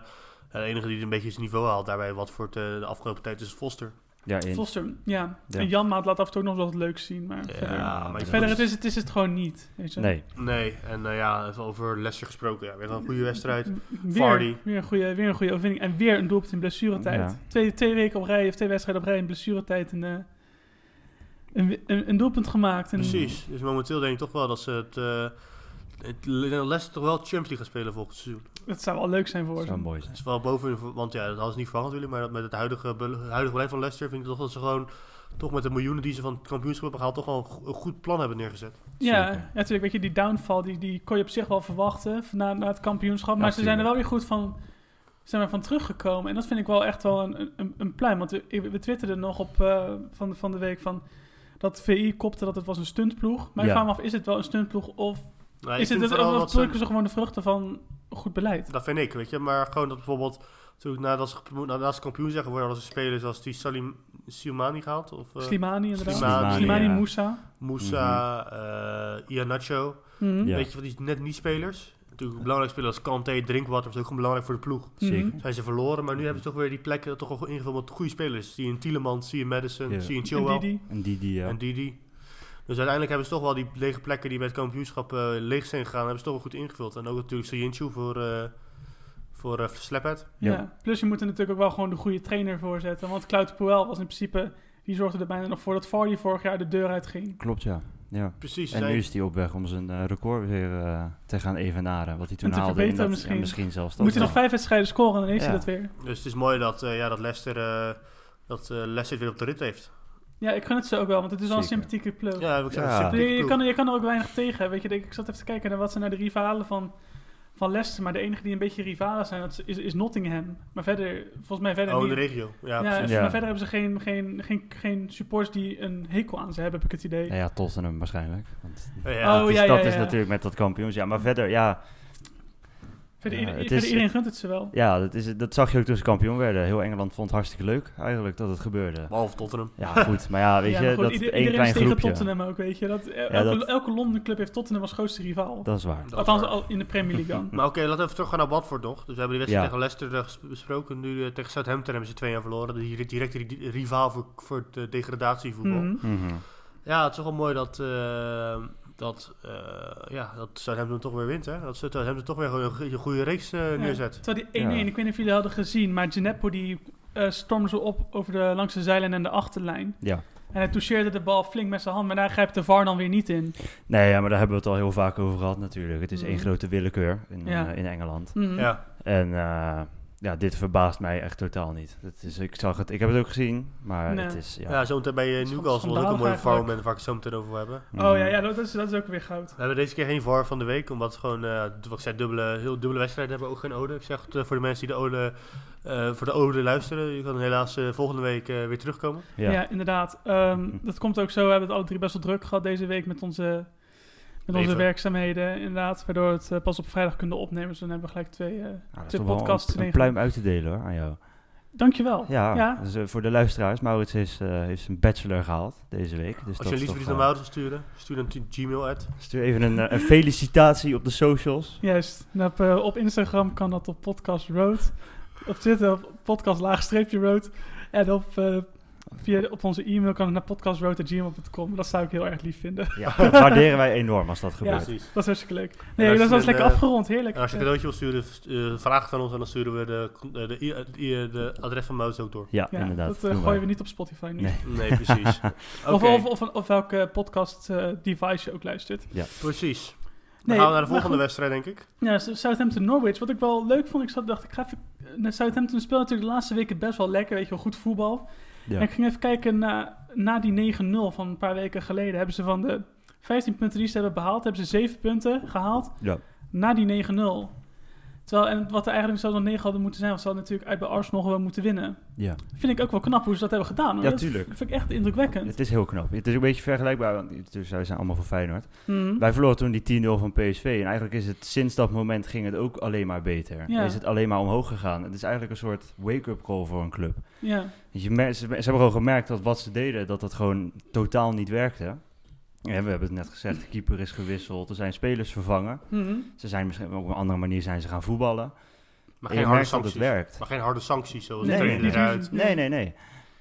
de enige die een beetje zijn niveau haalt daarbij wat voor de, de afgelopen tijd is Foster. Ja, eens. Foster, ja. Ja. En Jan Maat laat af en toe ook nog wel wat leuks zien. Maar Ja, verder, maar verder is- het is, het is het gewoon niet. Weet je? Nee. Nee, en eh, ja, even over Leicester gesproken. Ja, weer een goede wedstrijd. Weer, Vardy. weer, een goede, weer een goede overwinning. En weer een doelpunt in blessuretijd. Ja. Twee, twee weken op rij, of twee wedstrijden op rij in blessuretijd. En, eh, een, een, een doelpunt gemaakt. En, Precies. Dus momenteel denk ik toch wel dat ze het... eh het Leicester toch wel Champions League gaan spelen volgend seizoen. Dat zou wel leuk zijn voor Dat ze. zou mooi Het zijn. is wel boven, want ja, dat hadden ze niet verwacht natuurlijk, maar met het huidige, huidige beleid van Leicester vind ik toch dat ze gewoon, toch met de miljoenen die ze van het kampioenschap hebben gehaald, toch wel een, go- een goed plan hebben neergezet. Ja, Zeker. natuurlijk. Weet je, die downfall die, die kon je op zich wel verwachten na, na het kampioenschap. Ja, maar ze zijn er wel weer goed van, zijn er van teruggekomen. En dat vind ik wel echt wel een, een, een pluim. Want we, we twitterden nog op eh, van, van de week van dat VI kopte dat het was een stuntploeg. Maar ik Ja. vraag me af, is het wel een stuntploeg of ik is het, of, plukken ze gewoon de vruchten van goed beleid? Dat vind ik, weet je, maar gewoon dat bijvoorbeeld, natuurlijk nadat ze, nadat ze kampioen zijn geworden, hadden ze spelers als die Salim Siumani gehaald, of eh, Slimani inderdaad. Slimani, Slimani, ja. Moussa. Moussa, eh Ianacho, Mhm. Ja. weet je van die net niet spelers. Natuurlijk belangrijk spelers als Kante, Drinkwater, dat is ook gewoon belangrijk voor de ploeg. Zeker. Mhm. Zijn ze verloren, maar nu hebben ze toch weer die plekken toch wel ingevuld met goede spelers. Zie je in Tielemans, zie je in Madison, Ja. zie je in En Chilwell. Didi. En die, die, ja. En Didi. Dus uiteindelijk hebben ze toch wel die lege plekken die bij het kampioenschap eh, leeg zijn gegaan, hebben ze toch wel goed ingevuld. En ook natuurlijk Sojintju voor, eh voor eh Slepet. Ja. Ja. Plus je moet er natuurlijk ook wel gewoon de goede trainer voor zetten. Want Claude Puel was in principe, die zorgde er bijna nog voor dat Vardy vorig jaar de deur uitging. Klopt, ja. ja. Precies. En nu is hij op weg om zijn eh, record weer eh, te gaan evenaren. Wat hij toen haalde. in verbeteren dat, misschien. Misschien zelfs dat. Moet hij nog vijf wedstrijden scoren en dan heeft hij dat weer. Dus het is mooi dat, eh, ja, dat Leicester, eh, dat, eh, Leicester weer op de rit heeft. Ja, ik gun het ze ook wel, want het is wel een Zeker. sympathieke ploeg. Ja, ik Ja. je, kan, je kan er ook weinig tegen. Weet je, ik zat even te kijken naar wat zijn nou de rivalen van, van Leicester. Maar de enige die een beetje rivalen zijn, dat is, is Nottingham. Maar verder, volgens mij verder Oh, in de regio. Ja, Ja, precies. Ja. maar verder hebben ze geen, geen, geen, geen supporters die een hekel aan ze hebben, heb ik het idee. Nou ja, Tottenham waarschijnlijk. Want Ja, Oh, dat is, ja, ja, dat is ja. natuurlijk met dat kampioens. Ja, maar verder, ja, Verder, Ja, ieder- het verder is- iedereen gunt het ze wel. ja dat, is, dat zag je ook toen ze kampioen werden. Heel Engeland vond het hartstikke leuk eigenlijk dat het gebeurde. Behalve Tottenham. Ja, goed. Maar ja, weet Ja, je, goed, dat ieder- is één iedereen klein is tegen groepje. Tottenham ook, weet je. Dat, elke, dat- elke Londen club heeft Tottenham als grootste rivaal. Dat is waar. Dat Althans, waar. al in de Premier League dan. (laughs) Maar oké, laten we even teruggaan naar Watford nog. Dus we hebben die wedstrijd Ja. tegen Leicester eh, besproken. Nu eh, tegen Southampton hebben ze twee jaar verloren. De di- directe ri- rivaal voor, voor het eh, degradatievoetbal. Mhm. Mhm. Ja, het is toch wel mooi dat, eh, dat, eh, ja, dat Southampton toch weer wint. Hè? Dat Southampton toch weer gewoon een, go- een goede reeks eh, Ja, neerzet. Terwijl die 1-1, Ja. ik weet niet of jullie hadden gezien, maar Gineppo die eh stormde zo op over de, langs de zijlijn en de achterlijn. Ja. En hij toucheerde de bal flink met zijn hand, maar daar grijpt de VAR dan weer niet in. Nee, ja, maar daar hebben we het al heel vaak over gehad natuurlijk. Het is één Mhm. grote willekeur in, Ja. in Engeland. Mhm. Ja, En eh, ja, dit verbaast mij echt totaal niet. Het is, ik, zag het, ik heb het ook gezien, maar Nee. het is... Ja, ja. zometeen bij is Newcastle was ook een mooie. VAR-moment waar ik het zo meteen over wil hebben. Mhm. Oh ja, ja dat, is, dat is ook weer goud. We hebben deze keer geen VAR van de week, omdat het gewoon, eh, wat ik zei, dubbele, heel dubbele wedstrijden hebben, ook geen ode. Ik zeg het eh, voor de mensen die de ode, eh, voor de ode luisteren, je kan helaas eh, volgende week eh, weer terugkomen. Ja, Ja. inderdaad. Ehm, (laughs) dat komt ook zo. We hebben het alle drie best wel druk gehad deze week met onze, met onze Leven. werkzaamheden. Inderdaad, waardoor we het eh, pas op vrijdag kunnen opnemen. Dus dan hebben we gelijk twee... eh, is twee podcasts een, een in pluim uit te delen hoor, aan jou. Dankjewel. Ja, Ja. Dus, eh, voor de luisteraars, Maurits is, eh, heeft zijn bachelor gehaald deze week. Dus Als dat je iets naar Maurits wil sturen, stuur dan to Gmail at. Stuur even een, een felicitatie op de socials. Juist. Op, op Instagram kan dat op Podcast Road. Op Twitter op podcast laagstreepje road. En op, eh, via, op onze e-mail kan het naar podcastroad.gmail.com. Dat zou ik heel erg lief vinden. Ja, dat waarderen wij enorm als dat gebeurt. Precies. Dat is hartstikke leuk. Nee, dat was lekker eh, afgerond. Heerlijk. Als je een Ja. cadeautje wil sturen, eh, vraag het aan ons en dan sturen we de, de, de, de, de adres van Maurits ook door. Ja, Ja, inderdaad. dat eh, gooien we niet op Spotify nu. Nee. Nee, precies. (laughs) Of, of, of, of welke podcast eh, device je ook luistert. precies. Dan Nee, gaan we naar de volgende goed. wedstrijd, denk ik. Ja, Southampton Norwich. Wat ik wel leuk vond, ik zat, dacht ik ga even. Southampton speelt natuurlijk de laatste weken best wel lekker, weet je wel, goed voetbal. Ja. En ik ging even kijken na, na die 9-0 van een paar weken geleden. Hebben ze van de 15 punten die ze hebben behaald, hebben ze 7 punten gehaald Ja. na die 9-0. Terwijl, en wat er eigenlijk zou dan 9 hadden moeten zijn, want ze hadden natuurlijk uit bij Arsenal gewoon moeten winnen. ja. Vind ik ook wel knap hoe ze dat hebben gedaan. Ja, dat tuurlijk. vind ik echt indrukwekkend. Het is heel knap. Het is een beetje vergelijkbaar, want dus wij zijn allemaal van Feyenoord. Mhm. Wij verloren toen die 10-0 van PSV. En eigenlijk is het sinds dat moment ging het ook alleen maar beter. Ja. Is het alleen maar omhoog gegaan. Het is eigenlijk een soort wake-up call voor een club. Ja, Want Je ze, ze hebben gewoon gemerkt dat wat ze deden, dat dat gewoon totaal niet werkte. Ja, we hebben het net gezegd, de keeper is gewisseld, er zijn spelers vervangen. Mhm. Ze zijn misschien op een andere manier zijn ze gaan voetballen. Maar En geen harde het sancties. werkt. Maar geen harde sancties, zoals Nee, de trainer nee, eruit. nee. Nee, nee.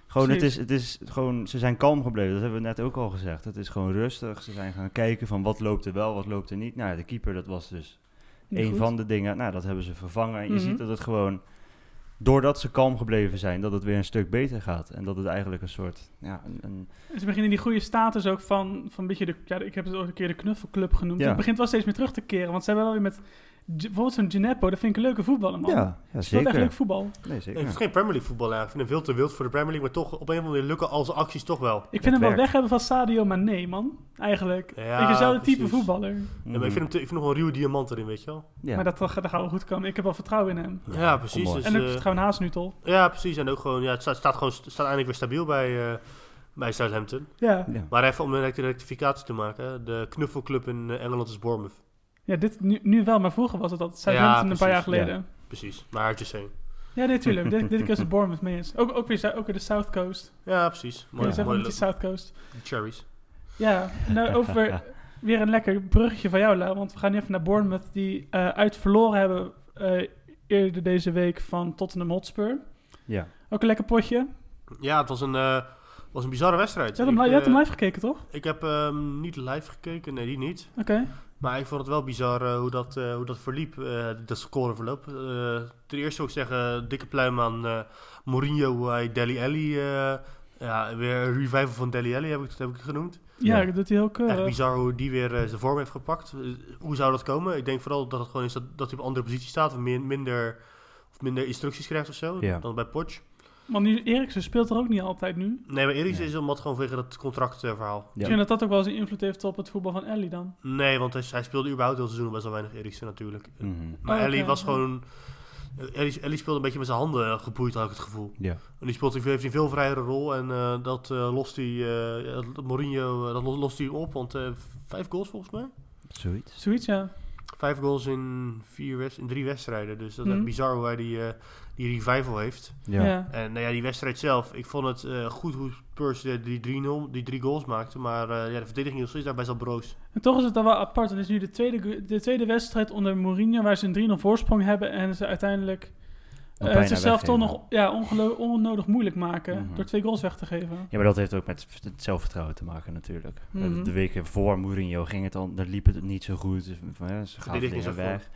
Gewoon, het is, het is gewoon, ze zijn kalm gebleven. Dat hebben we net ook al gezegd. Het is gewoon rustig. Ze zijn gaan kijken van wat loopt er wel, wat loopt er niet. Nou, de keeper, dat was dus Niet een goed. van de dingen. Nou, dat hebben ze vervangen. En je Mhm. ziet dat het gewoon, doordat ze kalm gebleven zijn, dat het weer een stuk beter gaat. En dat het eigenlijk een soort, ja, een, een En ze beginnen die goede status ook van, van een beetje de, ja, ik heb het ook een keer de knuffelclub genoemd. Ja. Het begint wel steeds meer terug te keren, want ze hebben wel weer met, bijvoorbeeld zo'n Gineppo, dat vind ik een leuke voetballer, man. ja, ja, Speelt echt zeker. leuk voetbal. Nee, Ik vind zeker. het geen Premier League voetbal eigenlijk. Ik vind hem veel te wild voor de Premier League, maar toch op een of andere manier lukken al zijn acties toch wel. Ik vind hem wel weg hebben van Sadio Mané, man. Eigenlijk. Ja, ik dezelfde type voetballer. Ja, maar ik vind, hem te- ik vind nog een ruwe diamant erin, weet je wel. Ja. Maar dat, dat gaat wel goed komen. Ik heb wel vertrouwen in hem. Ja, precies. Dus, en ook eh, vertrouwen in Haasnutel. ja, precies. En ook gewoon, ja, het staat, staat gewoon, staat eindelijk weer stabiel bij, eh, bij Southampton. Ja. Ja. Maar even om een rect- rectificatie te maken. De knuffelclub in eh, Engeland is Bournemouth. Ja, dit nu, nu wel, maar vroeger was het dat. Southampton een paar jaar geleden. Precies. Maar just saying. Ja, nee, tuurlijk. (laughs) dit, dit keer is het Bournemouth mee eens. Ook, ook, weer, Zou- ook weer de South Coast. Ja, precies. Mooi, mooi die South Coast? de cherries. Ja, nou over (laughs) weer een lekker bruggetje van jou, Lau. Want we gaan nu even naar Bournemouth, die eh, uit verloren hebben eh, eerder deze week van Tottenham Hotspur. ja. Ook een lekker potje. Ja, het was een, eh, was een bizarre wedstrijd. Je had, hem, Ik, li- je had hem live gekeken, toch? Ik heb hem niet live gekeken, nee, die niet. Oké. Maar ik vond het wel bizar eh, hoe, dat, eh, hoe dat verliep, eh, dat scoreverloop. Eh ten eerste wil ik zeggen, dikke pluim aan eh, Mourinho, hoe hij Deli Alli... eh, ja, weer een revival van Deli Alli heb ik, heb ik het genoemd. Ja, Ja. dat doet hij heel Echt bizar hoe die weer zijn vorm heeft gepakt. Hoe zou dat komen? Ik denk vooral dat het gewoon is dat, dat hij op een andere positie staat. Of min- minder, of minder instructies krijgt of zo, Ja. dan bij Poch. Want nu, Eriksen speelt er ook niet altijd nu. Nee, bij Eriksen Nee. is omdat gewoon vanwege dat contractverhaal. Ja. Ik denk dat dat ook wel eens een invloed heeft op het voetbal van Ellie dan. Nee, want hij, hij speelde überhaupt heel seizoen best wel weinig Eriksen natuurlijk. Mhm. Maar Oh, Ellie was ja. gewoon... Ellie, Ellie speelde een beetje met zijn handen geboeid, had ik het gevoel. Ja. En die speelt, heeft een veel vrijere rol en eh, dat eh, lost hij, eh, dat Mourinho, dat lo- lost hij op. Want eh, vijf goals volgens mij. Zoiets. Zoiets, ja. Vijf goals in, vier wed- in drie wedstrijden. Dus dat is Mhm. bizar hoe hij die, eh, die revival heeft. Ja. Ja. En nou ja, die wedstrijd zelf, ik vond het eh, goed hoe Spurs eh, die 3-0, die drie goals maakte. Maar eh, ja, de verdediging is daar best wel broos. En toch is het dan wel apart. Het is nu de tweede, de tweede wedstrijd onder Mourinho waar ze een 3-0 voorsprong hebben en ze uiteindelijk eh, bijna zichzelf toch nog ja, ongelo- onnodig moeilijk maken Mhm. door twee goals weg te geven. Ja, maar dat heeft ook met het zelfvertrouwen te maken natuurlijk. Mhm. De weken voor Mourinho ging het dan, dan liep het niet zo goed. Dus, van, ja, ze gaven Verdediging dingen is ervoor.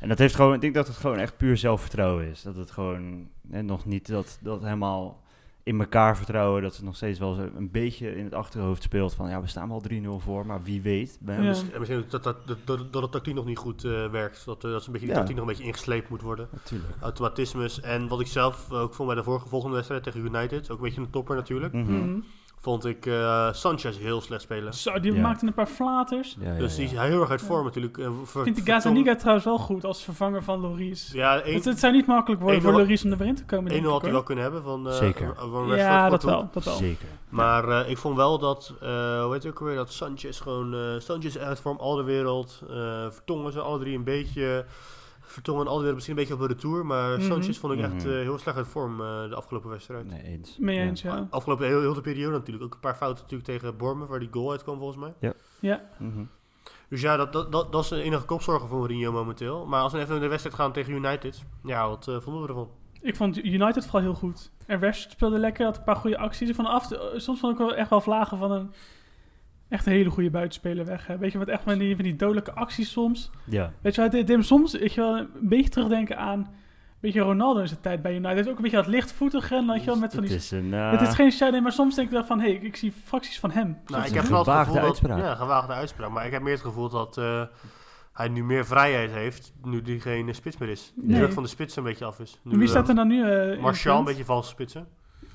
En dat heeft gewoon, ik denk dat het gewoon echt puur zelfvertrouwen is. Dat het gewoon hè, nog niet dat, dat helemaal in elkaar vertrouwen. Dat het nog steeds wel zo een beetje in het achterhoofd speelt van ja, we staan wel 3-0 voor, maar wie weet. Ja. misschien dat, dat, dat, dat, dat de tactiek nog niet goed eh, werkt. Dat, eh, dat een beetje, de Ja. tactiek nog een beetje ingesleept moet worden. Natuurlijk. Automatismes. En wat ik zelf ook vond bij de vorige volgende wedstrijd tegen United, ook een beetje een topper natuurlijk, Mhm. Mhm. Vond ik eh, Sanchez heel slecht spelen. Zo, die Ja. maakte een paar flaters. Ja, ja, Dus die is ja. heel erg uit Ja. vorm natuurlijk. En Ik vind die Gazaniga trouwens wel goed als vervanger van Loris. Ja, Het, het zou niet makkelijk worden voor 1-0 Loris om erin te komen, denk 1-0 ik, had hij wel kunnen hebben van, eh, Zeker. van Rashford Ja, dat wel, dat wel. Zeker. Maar eh, ik vond wel dat, eh hoe heet het ook alweer, dat Sanchez gewoon, eh Sanchez uit vorm, al de wereld, eh Vertongen ze alle drie een beetje Vertongen en Alderweireld misschien een beetje op de retour, maar. Sanchez vond ik echt Mhm. eh, heel slecht uit vorm eh, de afgelopen wedstrijd. Nee, eens. Mee Ja. eens, ja. Afgelopen heel, heel de periode natuurlijk. Ook een paar fouten natuurlijk tegen Bournemouth, waar die goal uitkwam volgens mij. Ja, Mhm. Dus ja, dat, dat, dat, dat is de enige kopzorger voor Mourinho momenteel. Maar als we even naar de wedstrijd gaan tegen United, ja, wat eh, vonden we ervan? ik vond United vooral heel goed. En Rashford speelde lekker, had een paar goede acties. Vanaf de- soms vond ik wel echt wel vlagen van een echt een hele goede buitenspeler weg. Hè. Weet je wat, echt van die, van die dodelijke acties soms. Ja. Weet je wat, dit hem soms weet je wel, een beetje terugdenken aan een beetje Ronaldo in zijn tijd bij United. Ook een beetje dat lichtvoetige en weet je wel, met van Het die... is een... eh, Het is geen Shadow, maar soms denk ik wel van, hé, hey, ik zie fracties van hem. Nou, is ik heb vooral het gewaagde gevoel uitspraak. dat... Ja, gewaagde uitspraak. Maar ik heb meer het gevoel dat eh, hij nu meer vrijheid heeft, nu hij geen eh, spits meer is. De Nee. druk van de spits een beetje af is. Nu, Wie eh, staat er dan nu eh, in Martial, een beetje valse spitsen.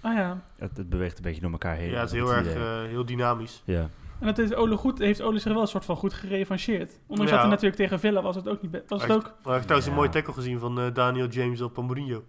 Ah ja. het, het beweegt een beetje door elkaar heen. Ja, het is heel erg eh, heel dynamisch. Ja. En dat is Ole goed, heeft Ole zich wel een soort van goed gerevancheerd. Ondanks Ja. dat hij natuurlijk tegen Villa was het ook niet... Was het Maar ook... Maar ik heb trouwens Ja. een mooie tackle gezien van eh, Daniel James op uh, Mourinho.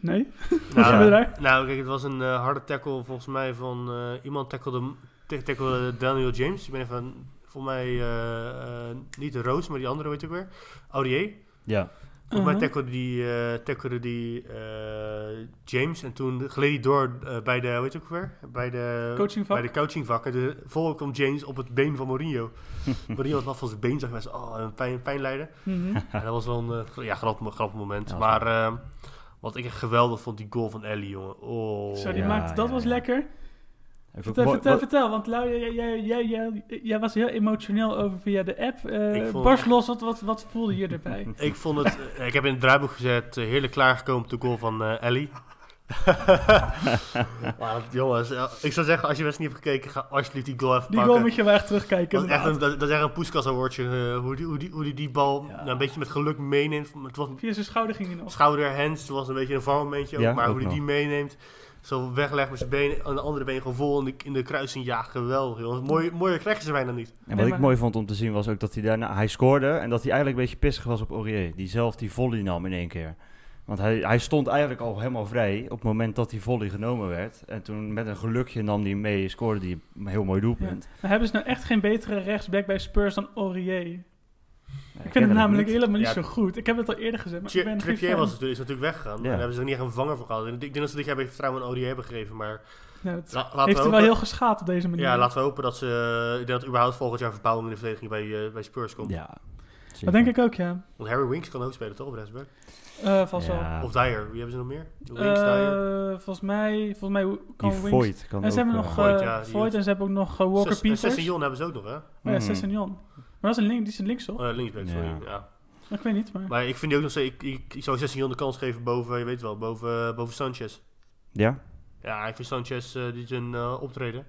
Nee? (laughs) Nou, daar? nou, kijk, het was een eh, harde tackle volgens mij van... eh, iemand tacklede, ta- tacklede Daniel James. Ik ben even... Volgens mij eh, eh, niet de Roos, maar die andere, weet ook weer. Aurier. Ja. Volgens mij Uh-huh. tacklede die, eh die eh, James en toen gleed hij door eh, bij de, weet je ook weer? Bij de Coachingvak? Bij de coachingvak. En de, kwam James op het been van Mourinho. (laughs) Mourinho had wat van zijn been, zag hij zo, oh, een pijn, pijn lijden. Mhm. (laughs) Ja, dat was wel een ja, grappig, grappig moment. Ja, maar eh, wat ik echt geweldig vond, die goal van Ellie, jongen. Oh. Zo, die Ja, maakte, dat ja, was ja. lekker. Vertel, mooi- vertel, vertel, want Lau, jij, jij, jij, jij, jij was heel emotioneel over via de app. Eh Ik vond- Bars los, wat, wat, wat voelde je erbij? (laughs) Ik vond het, eh, ik heb in het draaiboek gezet, eh, heerlijk klaargekomen op de goal van eh, Ellie. (laughs) jongens, ik zou zeggen, als je best niet hebt gekeken, ga alsjeblieft die goal even Die pakken. goal moet je wel echt terugkijken. Dat is, echt een, dat, dat is echt een poeskas awardje, hoe, die, hoe, die, hoe die die bal Ja. nou, een beetje met geluk meeneemt. Het was Via zijn schouder ging hij nog. schouder, hands, het was een beetje een valmomentje Ja, maar ook hoe hij die meeneemt. Zo weglegt met zijn been, aan de andere been gewoon vol in de, in de kruising. Ja, geweldig jongens. Mooi, mooier krijg je ze bijna niet. En Nee, wat ik mooi vond om te zien was ook dat hij daarna... Hij scoorde en dat hij eigenlijk een beetje pissig was op Aurier. Die zelf die volley nam in één keer. Want hij, hij stond eigenlijk al helemaal vrij op het moment dat die volley genomen werd. En toen met een gelukje nam hij mee, scoorde hij een heel mooi doelpunt. Maar hebben ze nou echt geen betere rechtsback bij Spurs dan Aurier? Ik vind hem kennelijk namelijk niet. helemaal niet Ja. zo goed. Ik heb het al eerder gezegd, maar ik ben geen Trippier fan. was natuurlijk, is natuurlijk weggegaan. Ja. En daar hebben ze er niet echt een vervanger voor gehad. En ik denk dat ze dit jaar een beetje vertrouwen aan ODI hebben gegeven. Maar Ja, dat la- laten, heeft we wel heel geschaad op deze manier. ja, laten we hopen dat ze ik denk dat überhaupt volgend jaar verbouwing in de verdediging bij, eh, bij Spurs komt. Ja, dat denk ik ook, ja. Want Harry Winks kan ook spelen, toch? Op rechtsback? Eh vast wel. Ja. Of Dyer. Wie hebben ze nog meer? Winks, Dyer. Eh, volgens mij, volgens mij kan Die Wings- Voigt kan En ze ook, hebben eh, nog Voigt, ja, die Voigt ook. en ze hebben ook nog Walker Ses- Peters. Sessignon hebben ze ook nog, hè? Oh ja, Mhm. Sessignon. Maar dat is een link, die is een links, toch? Linksback, sorry. Ja. Ja. Ik weet niet, maar... Maar ik vind die ook nog steeds... Ik, ik, ik zou Sessignon de kans geven boven, je weet wel, boven, boven Sanchez. Ja? Ja, ik vind Sanchez uh, die zijn uh, optreden.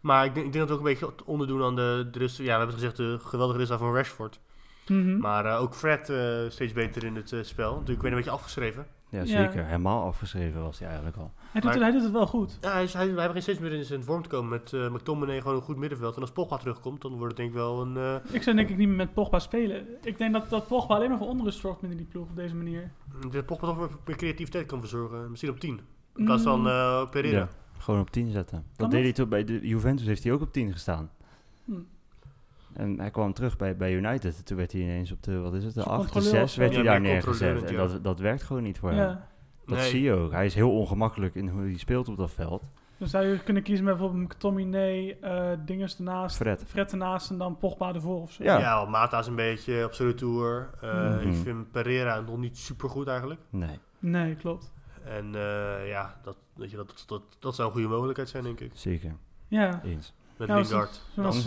Maar ik denk, ik denk dat we ook een beetje onderdoen aan de, de rust. Ja, we hebben gezegd de geweldige rust van Rashford. Mhm. Maar uh, ook Fred uh, steeds beter in het uh, spel. Natuurlijk weer een beetje afgeschreven. Ja, Ja. zeker. Helemaal afgeschreven was hij eigenlijk al. Hij, doet, Maar- hij doet het wel goed. Ja, hij, is, hij, hij begint steeds meer in zijn vorm te komen met uh, McTominay gewoon een goed middenveld. En als Pogba terugkomt, dan wordt het denk ik wel een... uh, Ik zou denk ik niet meer met Pogba spelen. Ik denk dat, dat Pogba alleen maar voor onrust zorgt binnen die ploeg op deze manier. dat Pogba toch weer meer creativiteit kan verzorgen. Misschien op 10. In plaats van uh, Pereira. Ja, gewoon op 10 zetten. Dat Kan deed hij toen bij de Juventus, heeft hij ook op 10 gestaan. Hm. En hij kwam terug bij, bij United. En toen werd hij ineens op de, wat is het, de Zo'n 8, de controleur 6 of werd hij daar neergezet. En dat, dat werkt gewoon niet voor hem. Dat Nee. zie je ook. Hij is heel ongemakkelijk in hoe hij speelt op dat veld. Dan zou je kunnen kiezen met bijvoorbeeld McTominay, eh Dingers ernaast, Fred. Fred ernaast en dan Pogba ervoor of zo. Ja. Ja, Mata is een beetje op zijn retour. Uh, Mhm. Ik vind Pereira nog niet super goed eigenlijk. Nee. Nee, klopt. En uh, ja, dat, weet je, dat, dat, dat, dat zou een goede mogelijkheid zijn, denk ik. Zeker. Ja, Eens. Met Lingard, zo- de zoals-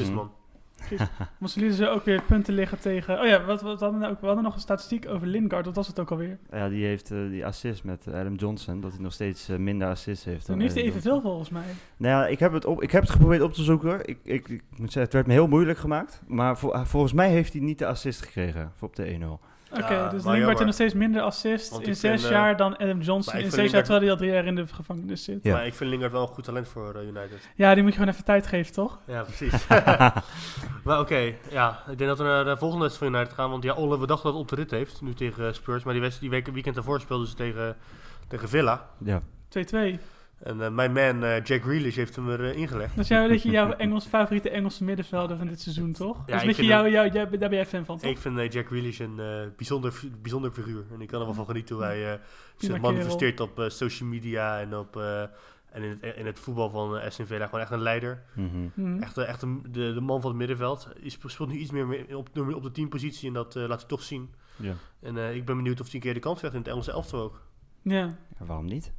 assistman. maar ze ze ook weer punten liggen tegen... Oh ja, wat, wat hadden we, nou ook, we hadden nog een statistiek over Lingard, wat was het ook alweer? Ja, die heeft eh, die assist met Adam Johnson. Dat hij nog steeds eh, minder assists heeft. Dan heeft hij evenveel volgens mij. Nou ja, ik heb het, op, ik heb het geprobeerd op te zoeken. Ik, ik, ik moet zeggen, het werd me heel moeilijk gemaakt. Maar volgens mij heeft hij niet de assist gekregen voor op de 1-0. Oké, Ja, dus Lingard heeft nog steeds minder assist in zes vind, eh, jaar dan Adam Johnson in zes jaar, terwijl hij al drie jaar in de gevangenis zit. Ja. Maar ik vind Lingard wel een goed talent voor eh, United. Ja, die moet je gewoon even tijd geven, toch? Ja, precies. (laughs) maar oké, ja. Ik denk dat we naar de volgende wedstrijd van United gaan. Want ja, Olle, we dachten dat het op de rit heeft. Nu tegen eh, Spurs. Maar die, wedstrijd, die week, weekend daarvoor speelden ze tegen, tegen Villa. Ja. 2-2. En eh, mijn man eh, Jack Grealish heeft hem erin ingelegd. Dat is jou, dat je jouw (laughs) Engels, favoriete Engelse middenvelder van dit seizoen, toch? dat is beetje jou, daar ben jij fan van, toch? Ik vind eh, Jack Grealish een eh, bijzonder, bijzonder figuur. En ik kan er wel van genieten hoe hij eh, zich manifesteert op eh, social media en, op, eh, en in, het, in het voetbal van uh, SNV. Gewoon echt een leider. Mhm. Mhm. Echt, echt een, de, de man van het middenveld. Hij spe- speelt nu iets meer mee- op, de- op de teampositie en dat eh, laat hij toch zien. Ja. En eh, ik ben benieuwd of hij een keer de kans krijgt in het Engelse elftal ook. Ja. Ja, waarom niet?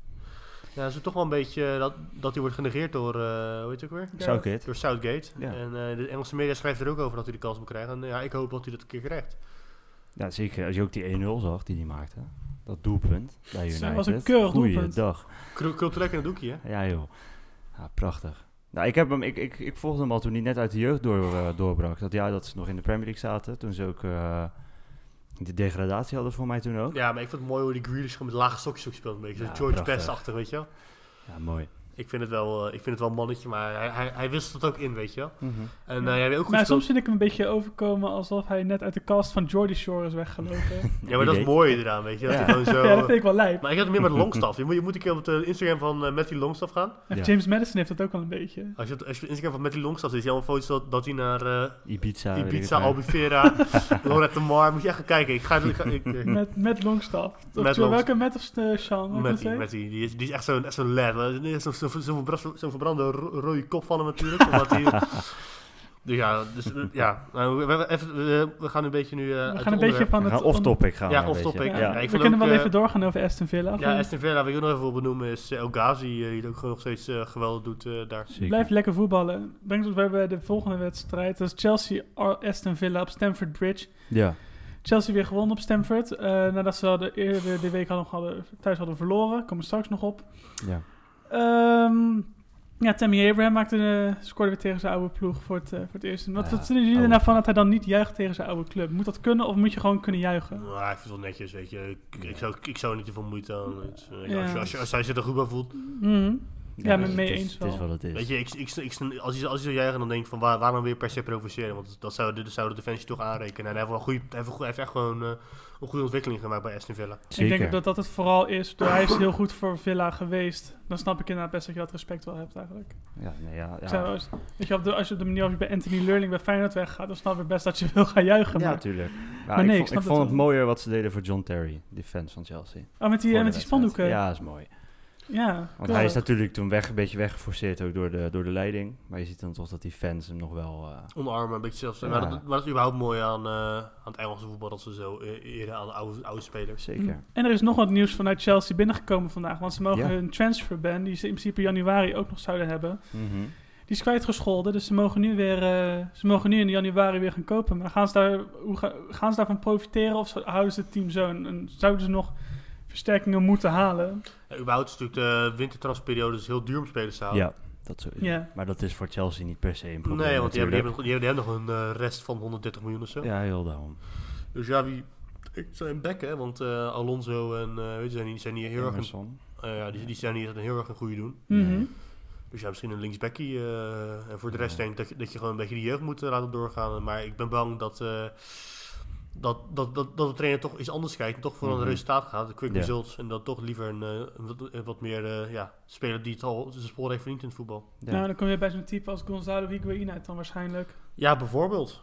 Ja, het is toch wel een beetje eh, dat, dat hij wordt genegeerd door, eh hoe heet het ook weer? Southgate. Door Southgate. Ja. En eh, de Engelse media schrijft er ook over dat hij de kans moet krijgen. En ja, ik hoop dat hij dat een keer krijgt. Ja, zeker. Als je ook die 1-0 zag die hij maakte. Dat doelpunt bij Dat United. was een keurig doelpunt. Krul- Culturek in het doekje, hè? Ja, joh. Ja, prachtig. Nou, ik, heb hem, ik, ik, ik volgde hem al toen hij net uit de jeugd door, eh, doorbrak. Dat, ja, dat ze nog in de Premier League zaten. Toen ze ook eh, de degradatie hadden voor mij toen ook. Ja, maar ik vind het mooi hoe die Grealish gewoon met lage sokjes ook speelt. Een beetje Ja, George prachtig. Best-achtig, weet je wel. Ja, mooi. Ik vind het wel, eh, ik vind het wel een mannetje, maar hij, hij, hij wisselt het ook in, weet je wel. En Ja. eh, jij hebt ook goed Maar soms vind ik hem een beetje overkomen alsof hij net uit de cast van Jordy Shore is weggelopen. (laughs) Ja, maar dat is mooi eraan, weet je. Dat Ja. hij gewoon zo... ja, dat vind ik wel lijp. Maar ik had het meer met (laughs) Longstaff. Je moet, je moet een keer op het Instagram van eh Matty Longstaff gaan. En Ja. James Madison heeft dat ook wel een beetje. Als je, op- als je op Instagram van Matty Longstaff ziet, zie je allemaal foto's dat, dat hij naar eh, Ibiza. weet Ibiza, Albufeira, (laughs) Lorette Mar. Moet je echt gaan kijken. Ik ga... Ik, eh, Met, met Longstaff. Of Met Longstaff. welke met of uh, Sean? Matty, die is, die is echt zo'n echt zo'n lad. is Zo'n zo, verbrande ro- rode kop van hem natuurlijk. omdat hij, dus (laughs) ja, dus, eh, ja. Nou, we, we- even, we, we gaan een beetje nu... eh, uit We het gaan een beetje van We het... gaan off-topic gaan. Ja, we off-topic. Ja, we kunnen ook, wel eh, even doorgaan over Aston Villa. Ja, Aston Villa, wat ik ook nog even wil benoemen, is El Ghazi, die het ook nog steeds eh, geweldig doet eh, daar. Zeker. Blijf lekker voetballen. Brengt ons weer bij de volgende wedstrijd. Dat is Chelsea Aston Villa op Stamford Bridge. Ja. Chelsea weer gewonnen op Stamford. eh, nadat ze hadden, eerder de week hadden, hadden, thuis hadden verloren. Komen we straks nog op. ja. Ehm, ja, Tammy Abraham maakte, eh, scoorde weer tegen zijn oude ploeg voor het, eh, voor het eerst. Wat, Ja, wat vinden jullie oude er nou van dat hij dan niet juicht tegen zijn oude club? Moet dat kunnen of moet je gewoon kunnen juichen? Nou, ik vind het wel netjes, weet je. Ik, ik, zou, ik zou niet te veel moeite aan. Ja. als, je, als, je, als hij zich er goed bij voelt. Mhm. Ja, met het mee is- eens Het is wel. wat het is. Weet je, ik, ik, ik, als, hij, als hij zou juichen, dan denk ik van waar, waarom weer per se provoceren? Want dat zou, de- dat zou de defensie toch aanrekenen. En hij heeft, wel een goede, hij heeft, een goe- hij heeft echt gewoon eh, een goede ontwikkeling gemaakt bij Aston Villa. Zeker. Ik denk dat dat het vooral is. Door hij is heel goed voor Villa geweest. Dan snap ik inderdaad best dat je dat respect wel hebt eigenlijk. Ja, nee, ja, ja. als, weet je, op de, als je op de manier waarop je bij Anthony Leurling bij Feyenoord weggaat, dan snap ik best dat je wil gaan juichen. Ja, maar, tuurlijk. Maar, Maar nee, ik, ik vond, ik snap vond het mooier wat ze deden voor John Terry, die fans van Chelsea. oh, met die, met die spandoeken. Ja, dat is mooi. Ja, Want hij is natuurlijk toen weg, een beetje weggeforceerd ook door de, door de leiding. Maar je ziet dan toch dat die fans hem nog wel... eh, Omarmen, een beetje zelfs. Ja. Maar, dat, maar dat is überhaupt mooi aan, eh, aan het Engelse voetbal, dat ze zo eh, eren aan de oude, oude spelers. zeker. En er is nog wat nieuws vanuit Chelsea binnengekomen vandaag. Want ze mogen Ja. hun transferban, die ze in principe januari ook nog zouden hebben, Mhm. die is kwijtgescholden. Dus ze mogen nu weer, eh, ze mogen nu in januari weer gaan kopen. Maar gaan ze, daar, hoe ga- gaan ze daarvan profiteren of houden ze het team zo? En, en zouden ze nog versterkingen moeten halen? Ja, überhaupt is natuurlijk de wintertransferperiode dus heel duur om spelers te halen. Ja, dat sowieso. Ja. Maar dat is voor Chelsea niet per se een probleem Nee, want die hebben, die, hebben, die, hebben, die hebben nog een eh, rest van 130 miljoen of zo. Ja, heel daarom. Dus ja, wie... Ik zijn bek, hè, want eh, Alonso en eh weet je, zijn, niet, zijn niet heel erg... Een, eh, ja, die, die zijn niet heel erg een goede doen. Mhm. Dus ja, misschien een linksbackie. eh, en voor de rest denk ik dat je, dat je gewoon een beetje die jeugd moet laten doorgaan. Maar ik ben bang dat, eh, dat, dat, dat, dat de trainer toch iets anders kijkt. En toch voor Mhm. een resultaat gaat, de quick results. En dat toch liever een, eh, een wat, een wat meer eh, ja, speler die het al zijn spoor heeft verdiend in het voetbal. Ja. Nou, dan kom je bij zo'n type als Gonzalo Higuain uit dan waarschijnlijk. Ja, bijvoorbeeld.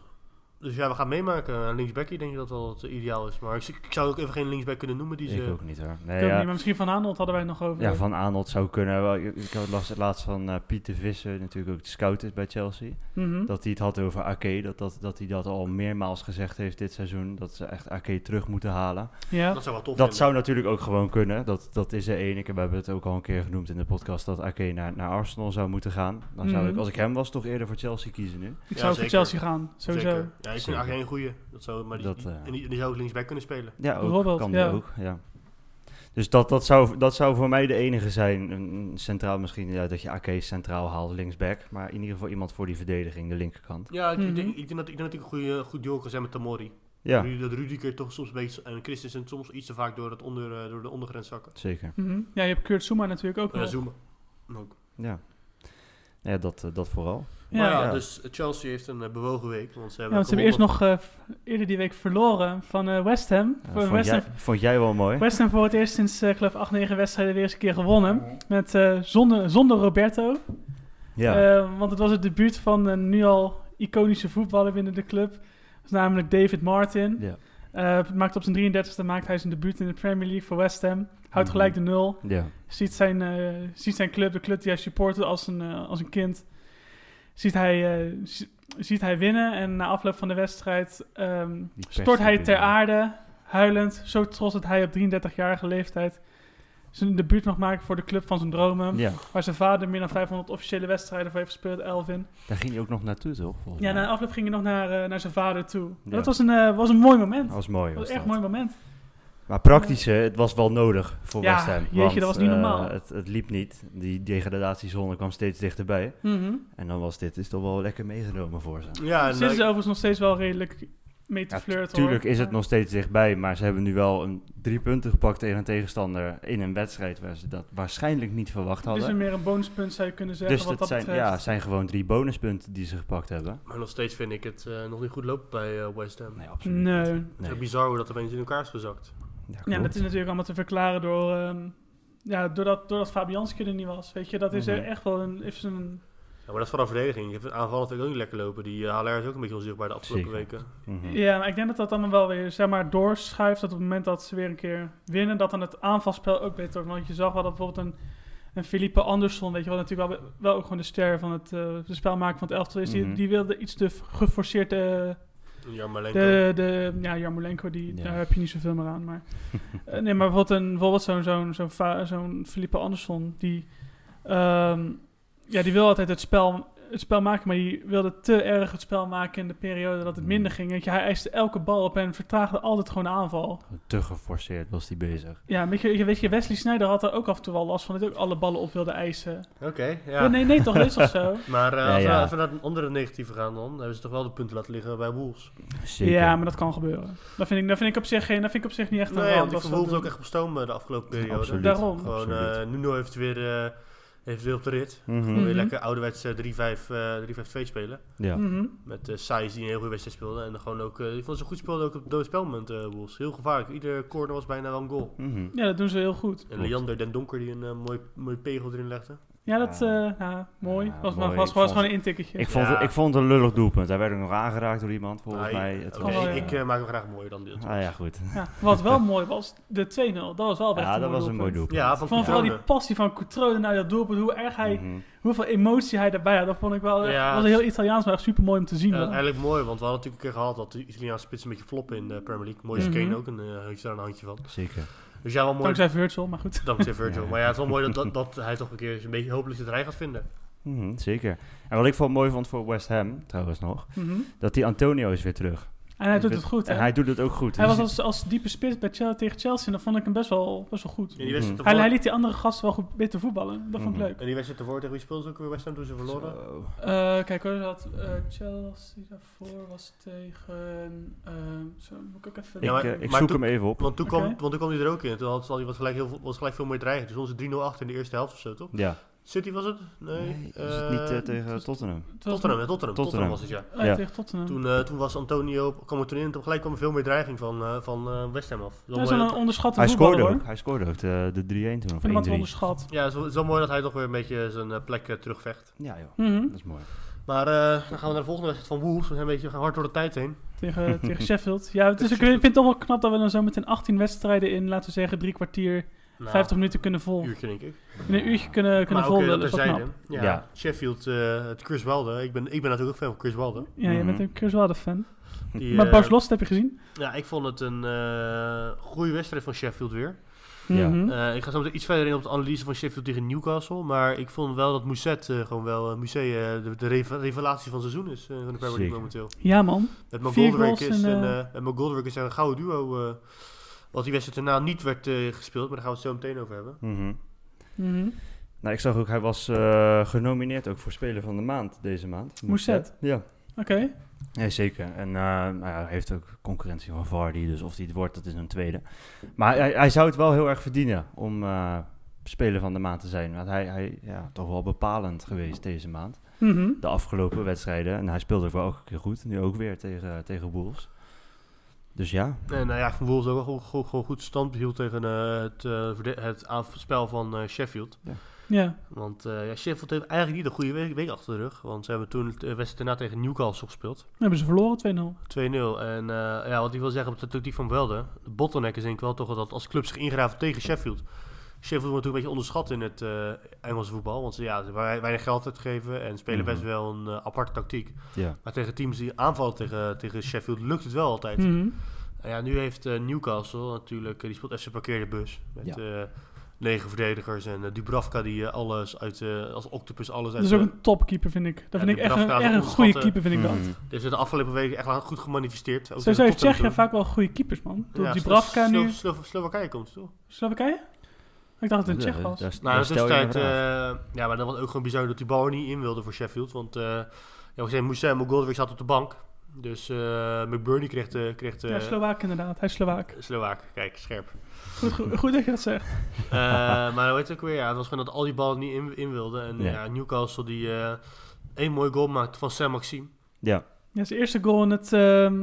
Dus ja, we gaan meemaken. Linksbackie denk ik dat wel het ideaal is. Maar ik, ik zou ook even geen linksback kunnen noemen die ik ze... ook niet hoor. Ik Nee, ja, niet, maar misschien Van Aanholt hadden wij het nog over. ja, Van Aanholt zou kunnen. Ik, ik had las het laatst van eh Pieter Visser, natuurlijk ook de scout is bij Chelsea. Mhm. Dat hij het had over Ake. Dat, dat, dat hij dat al meermaals gezegd heeft dit seizoen. Dat ze echt Ake terug moeten halen. ja. Dat zou wel tof Dat vinden. zou natuurlijk ook gewoon kunnen. Dat, dat is. Ik heb we hebben het ook al een keer genoemd in de podcast. Dat Ake naar, naar Arsenal zou moeten gaan. Dan zou Mhm. ik, als ik hem was, toch eerder voor Chelsea kiezen nu. Ik Ja, zou voor. Chelsea gaan, sowieso. Zeker. Ja, ik vind eigenlijk een goeie. Dat zou, maar die, Dat, die, eh, en die, die zou ook linksback kunnen spelen. Ja, ook, Bijvoorbeeld, kan ja. die ook. Ja. Dus dat, dat, zou, dat zou voor mij de enige zijn. Centraal misschien, ja, dat je Ake centraal haalt, linksback. Maar in ieder geval iemand voor die verdediging, de linkerkant. Ja, ik, Mhm. denk, ik, denk dat, ik denk dat ik een goede, goed duo kan zijn met Tamori. Ja, Dat Rudiger toch soms een beetje... En Christensen soms iets te vaak door, het onder, eh, door de ondergrens zakken. zeker. Mhm. Ja, je hebt Kurt Zouma natuurlijk ook Ja, nog. zoomen. Ook. Ja. Ja, dat, eh, dat vooral. Maar ja, Ja. dus Chelsea heeft een eh, bewogen week. Want ze Ja, hebben, want ze hebben eerst nog eh, eerder die week verloren van eh, West Ham. Ja, Voor vond, West, jij, Ham vond jij wel mooi? West Ham voor het eerst sinds, eh, ik geloof, 8, 9 wedstrijden weer eens een keer gewonnen. Met, eh, zonder, zonder Roberto. Ja. Eh, want het was het debuut van een nu al iconische voetballer binnen de club. Dat is namelijk David Martin. ja. Eh, maakt op zijn 33e maakt hij zijn debuut in de Premier League voor West Ham. Houdt Mhm. gelijk de nul. ja. Ziet zijn, eh, ziet zijn club, de club die hij supportte als een, eh, als een kind. Ziet hij, eh, zi- ziet hij winnen. En na afloop van de wedstrijd ehm, stort hij ter aarde. Huilend. Zo trots dat hij op 33-jarige leeftijd zijn debuut mag maken voor de club van zijn dromen. Ja, Waar zijn vader meer dan 500 officiële wedstrijden voor heeft gespeeld, Elvin. daar ging hij ook nog naartoe, toch? Ja, na afloop ging hij nog naar, naar zijn vader toe. Ja. Dat was een, was een mooi moment. Dat was mooi. Dat was Was echt dat. een mooi moment. Maar praktisch, eh, het was wel nodig voor Ja, West Ham. jeetje, want, dat was niet eh, normaal. het, het liep niet. Die degradatiezone kwam steeds dichterbij. Mhm. En dan was dit is toch wel lekker meegenomen voor ze. Ja, en, Zitten ze eh, overigens nog steeds wel redelijk mee te Ja, flirten. tuurlijk hoor. is het nog steeds dichtbij, maar ze hebben nu wel een drie punten gepakt tegen een tegenstander in een wedstrijd waar ze dat waarschijnlijk niet verwacht Het is hadden. een meer een bonuspunt zou je kunnen zeggen dus wat het dat zijn, betreft. ja, zijn gewoon drie bonuspunten die ze gepakt hebben. maar nog steeds vind ik het eh, nog niet goed lopen bij eh, West Ham. Nee, absoluut Nee. niet. Het is bizar hoe dat opeens in elkaar is gezakt. Ja, dat is natuurlijk allemaal te verklaren door, ehm, ja, doordat, doordat Fabianski er niet was. Weet je, dat is Mhm. er echt wel een, heeft een Ja, maar dat is vooral verdediging. Je hebt aanvallen ook niet lekker lopen. Die uh, HLR is ook een beetje onzichtbaar de afgelopen Zeker. weken. Mhm. Ja, maar ik denk dat dat allemaal wel weer zeg maar, doorschuift. Dat op het moment dat ze weer een keer winnen, dat dan het aanvalspel ook beter wordt. Want je zag wel dat bijvoorbeeld een, een Felipe Andersson, weet je wel, natuurlijk wel, wel ook gewoon de ster van het uh, de spelmaker van het elftal is. Mhm. die, die wilde iets te geforceerd de, Jarmolenko. de, de ja, Jarmolenko, die, Ja. daar heb je niet zoveel meer aan. Maar, (laughs) Eh, nee, maar bijvoorbeeld, een, bijvoorbeeld zo'n zo'n zo'n zo'n Felipe Andersson, die, ehm, ja, die wil altijd het spel, het spel maken, maar die wilde te erg het spel maken in de periode dat het minder ging. Weet je, hij eiste elke bal op en vertraagde altijd gewoon de aanval. Te geforceerd was hij bezig. Ja, weet je, weet je, Wesley Sneijder had er ook af en toe wel last van, dat hij ook alle ballen op wilde eisen. Oké, Ja. ja. nee, nee, toch, is toch zo? (laughs) Maar eh, Ja, als ja. we even naar een andere negatieve gaan dan, hebben ze toch wel de punten laten liggen bij Wolves. Zeker. Ja, maar dat kan gebeuren. Dat vind ik, dat vind ik, op, zich, geen, dat vind ik op zich niet echt een Nee, want ik Wolves ook doen. echt op stoom eh, de afgelopen periode. Absoluut. Daarom. Gewoon, Absoluut. eh Nuno heeft weer, eh, heeft weer op de rit. Gewoon weer lekker ouderwets eh, 3-5 eh, 3-5-2 spelen. Ja. Mhm. Met uh, Saiz die een heel goede wedstrijd speelde. En dan gewoon ook, eh, ik vond ze goed speelden ook op het dode spelmoment, eh Wolves. Heel gevaarlijk. Iedere corner was bijna wel een goal. Mhm. Ja, dat doen ze heel goed. En. Leander Den Donker die een mooi, mooi pegel erin legde. Ja, dat Ja. eh ja, mooi. Ja, was, mooi. was, gewoon een intikketje. Ik, vond Ja. het, ik vond het een lullig doelpunt. Hij werd ook nog aangeraakt door iemand, volgens Ah, mij. Het oké, was- Oh, ja. Ik eh, maak hem graag mooier dan dit. Ah ja, goed. Ja, wat wel (laughs) mooi was, de 2-0. Dat was wel echt Ja, een dat mooi was een mooi doelpunt. Ja, van Ik vond vooral die passie van Coutrone naar dat doelpunt, hoe erg hij, Mhm. hoeveel emotie hij daarbij had. Dat vond ik wel, echt- was heel Italiaans, maar echt super mooi om te zien. Eigenlijk mooi, want we hadden natuurlijk een keer gehad dat de Italiaanse spits een beetje floppen in de Premier League. Mooi is Mhm. Kane ook, een, uh, heeft daar een handje van. Zeker. Dus ja, wel mooi. Dankzij Virtual, maar goed. Dankzij Virgil. (laughs) Ja. Maar ja, het is wel mooi dat, dat, dat hij toch een keer een beetje hopelijk het rij gaat vinden. Mhm, zeker. En wat ik vond mooi vond voor West Ham, trouwens nog, Mhm. dat die Antonio is weer terug. En hij doet het goed, hè? En hij doet het ook goed. Hij Dus- was als, als diepe spits bij Chelsea, tegen Chelsea en dan vond ik hem best wel, best wel goed. En die wedstrijd Hij, liet die andere gasten wel goed beter voetballen. Dat vond ik Mhm. leuk. en die wedstrijd ervoor tegen wie speelde ze ook weer West Ham toen ze verloren? Eh, kijk hoor, dat eh, Chelsea daarvoor was tegen. ehm zo moet ik ook even. Ik, Ja, maar- eh, ik maar zoek toen- hem even op. Want toen, kwam, want toen kwam hij er ook in. Toen had, was gelijk, heel, veel- was gelijk veel meer dreiging. Toen stond ze 3-0 achter in de eerste helft of zo, toch? Ja. City was het? Nee. Nee, is het niet eh, eh, tegen Tottenham? Tottenham, Tottenham, Tottenham. Tottenham. was het, ja. Oh, ja, tegen Tottenham. Toen, eh, toen was Antonio, kwam er toen in, toen gelijk kwam er veel meer dreiging van, eh, van eh, West Ham af. Hij is wel een onderschatte Hij voetballer scoorde ook. Hij scoorde ook de, de 3-1 toen, Ik of vind hem wat 1-3. onderschat. Ja, het is wel- het is wel mooi dat hij toch weer een beetje zijn eh, plek eh, terugvecht. Ja joh, Mhm. dat is mooi. Maar eh, dan gaan we naar de volgende wedstrijd van Wolves. We zijn een beetje we gaan hard door de tijd heen. Tegen, tegen (laughs) Sheffield. Ja, het is, ik vind het toch wel knap dat we dan zo meteen 18 wedstrijden in, laten we zeggen, drie kwartier, Nou, 50 minuten kunnen vol. Een uurtje denk ik. In een uurtje kunnen, kunnen maar ook vol eh, Dat is. Ja, Ja. Sheffield, eh, het Chris Wilde. Ik ben, ik ben natuurlijk ook fan van Chris Wilde. Ja, je Mhm. bent een Chris Wilde fan. Die, maar eh, Bas Lost heb je gezien? Ja, ik vond het een eh goede wedstrijd van Sheffield weer. Ja. Mhm. Eh, ik ga zo meteen iets verder in op de analyse van Sheffield tegen Newcastle. Maar ik vond wel dat Mousset eh, gewoon wel eh, Mousset, de, de revelatie van het seizoen is eh, van de Premier momenteel. Ja man. Met McGoldrick is, en, een, en McGoldrick is een gouden duo. Wat die wedstrijd daarna niet werd eh, gespeeld, maar daar gaan we het zo meteen over hebben. Mhm. Mhm. Nou, ik zag ook, hij was eh, genomineerd ook voor Speler van de Maand deze maand. Mousset? Ja. Oké. Ja, zeker. En eh, nou ja, hij heeft ook concurrentie van Vardy, dus of hij het wordt, dat is een tweede. Maar hij, hij zou het wel heel erg verdienen om, eh, speler van de maand te zijn. Want hij, hij ja, toch wel bepalend geweest deze maand. Mhm. De afgelopen wedstrijden. En hij speelde ook wel elke keer goed. Nu ook weer tegen, tegen Wolves. Dus ja, En nou ja, Wolves ook wel gewoon, goed stand behield tegen eh, het, eh, het spel van eh, Sheffield. Ja. Want eh, ja, Sheffield heeft eigenlijk niet een goede week, week achter de rug. Want ze hebben toen de wedstrijd daarna tegen Newcastle gespeeld. 2-0. Dan hebben ze verloren 2-0. En eh, ja, wat ik wil zeggen op de tactiek van Welde. De bottleneck is denk ik wel toch dat als club zich ingraven tegen Sheffield. Sheffield wordt natuurlijk een beetje onderschat in het eh, Engelse voetbal. Want ze, ja, ze weinig geld uitgeven en spelen best Mhm. wel een eh, aparte tactiek. ja. Maar tegen teams die aanvallen tegen, tegen Sheffield lukt het wel altijd. Mhm. En ja, nu heeft eh, Newcastle natuurlijk, die speelt FC Parkeerde Bus. Met Ja. eh, negen verdedigers en Dubravka die alles uit, eh, als octopus alles uit Dat is ook een topkeeper, vind ik. Dat Ja, vind ik echt een, Bravka is echt een onderschatten. goede keeper, vind ik dat. Mhm. Die heeft de afgelopen weken echt wel goed gemanifesteerd. Ook Sowieso tegen heeft Tsjechië vaak wel goede keepers, man. Door Ja, die Slo- Bravka Slo- nu. Slo- Slowakije komt toe. Slowakije? Ik dacht dat het een Tsjech was. daar- Nou, vraag. eh, ja, maar dat was ook gewoon bizar dat die bal er niet in wilde voor Sheffield. Want uh, ja, zijn Moussa Mogoldwijk zat op de bank. Dus eh McBurney kreeg de, kreeg de ja, Slowaak inderdaad. Hij is Slowaak. Slowaak. Kijk, scherp. Goed, goed, goed dat je dat zegt. (laughs) Eh, maar hoe heet het ook weer? Ja, het was gewoon dat al die ballen niet in, in wilden. En Ja. ja. Newcastle die eh één mooi goal maakte van Sam Maxime. Ja, Ja, zijn eerste goal in, het, ehm,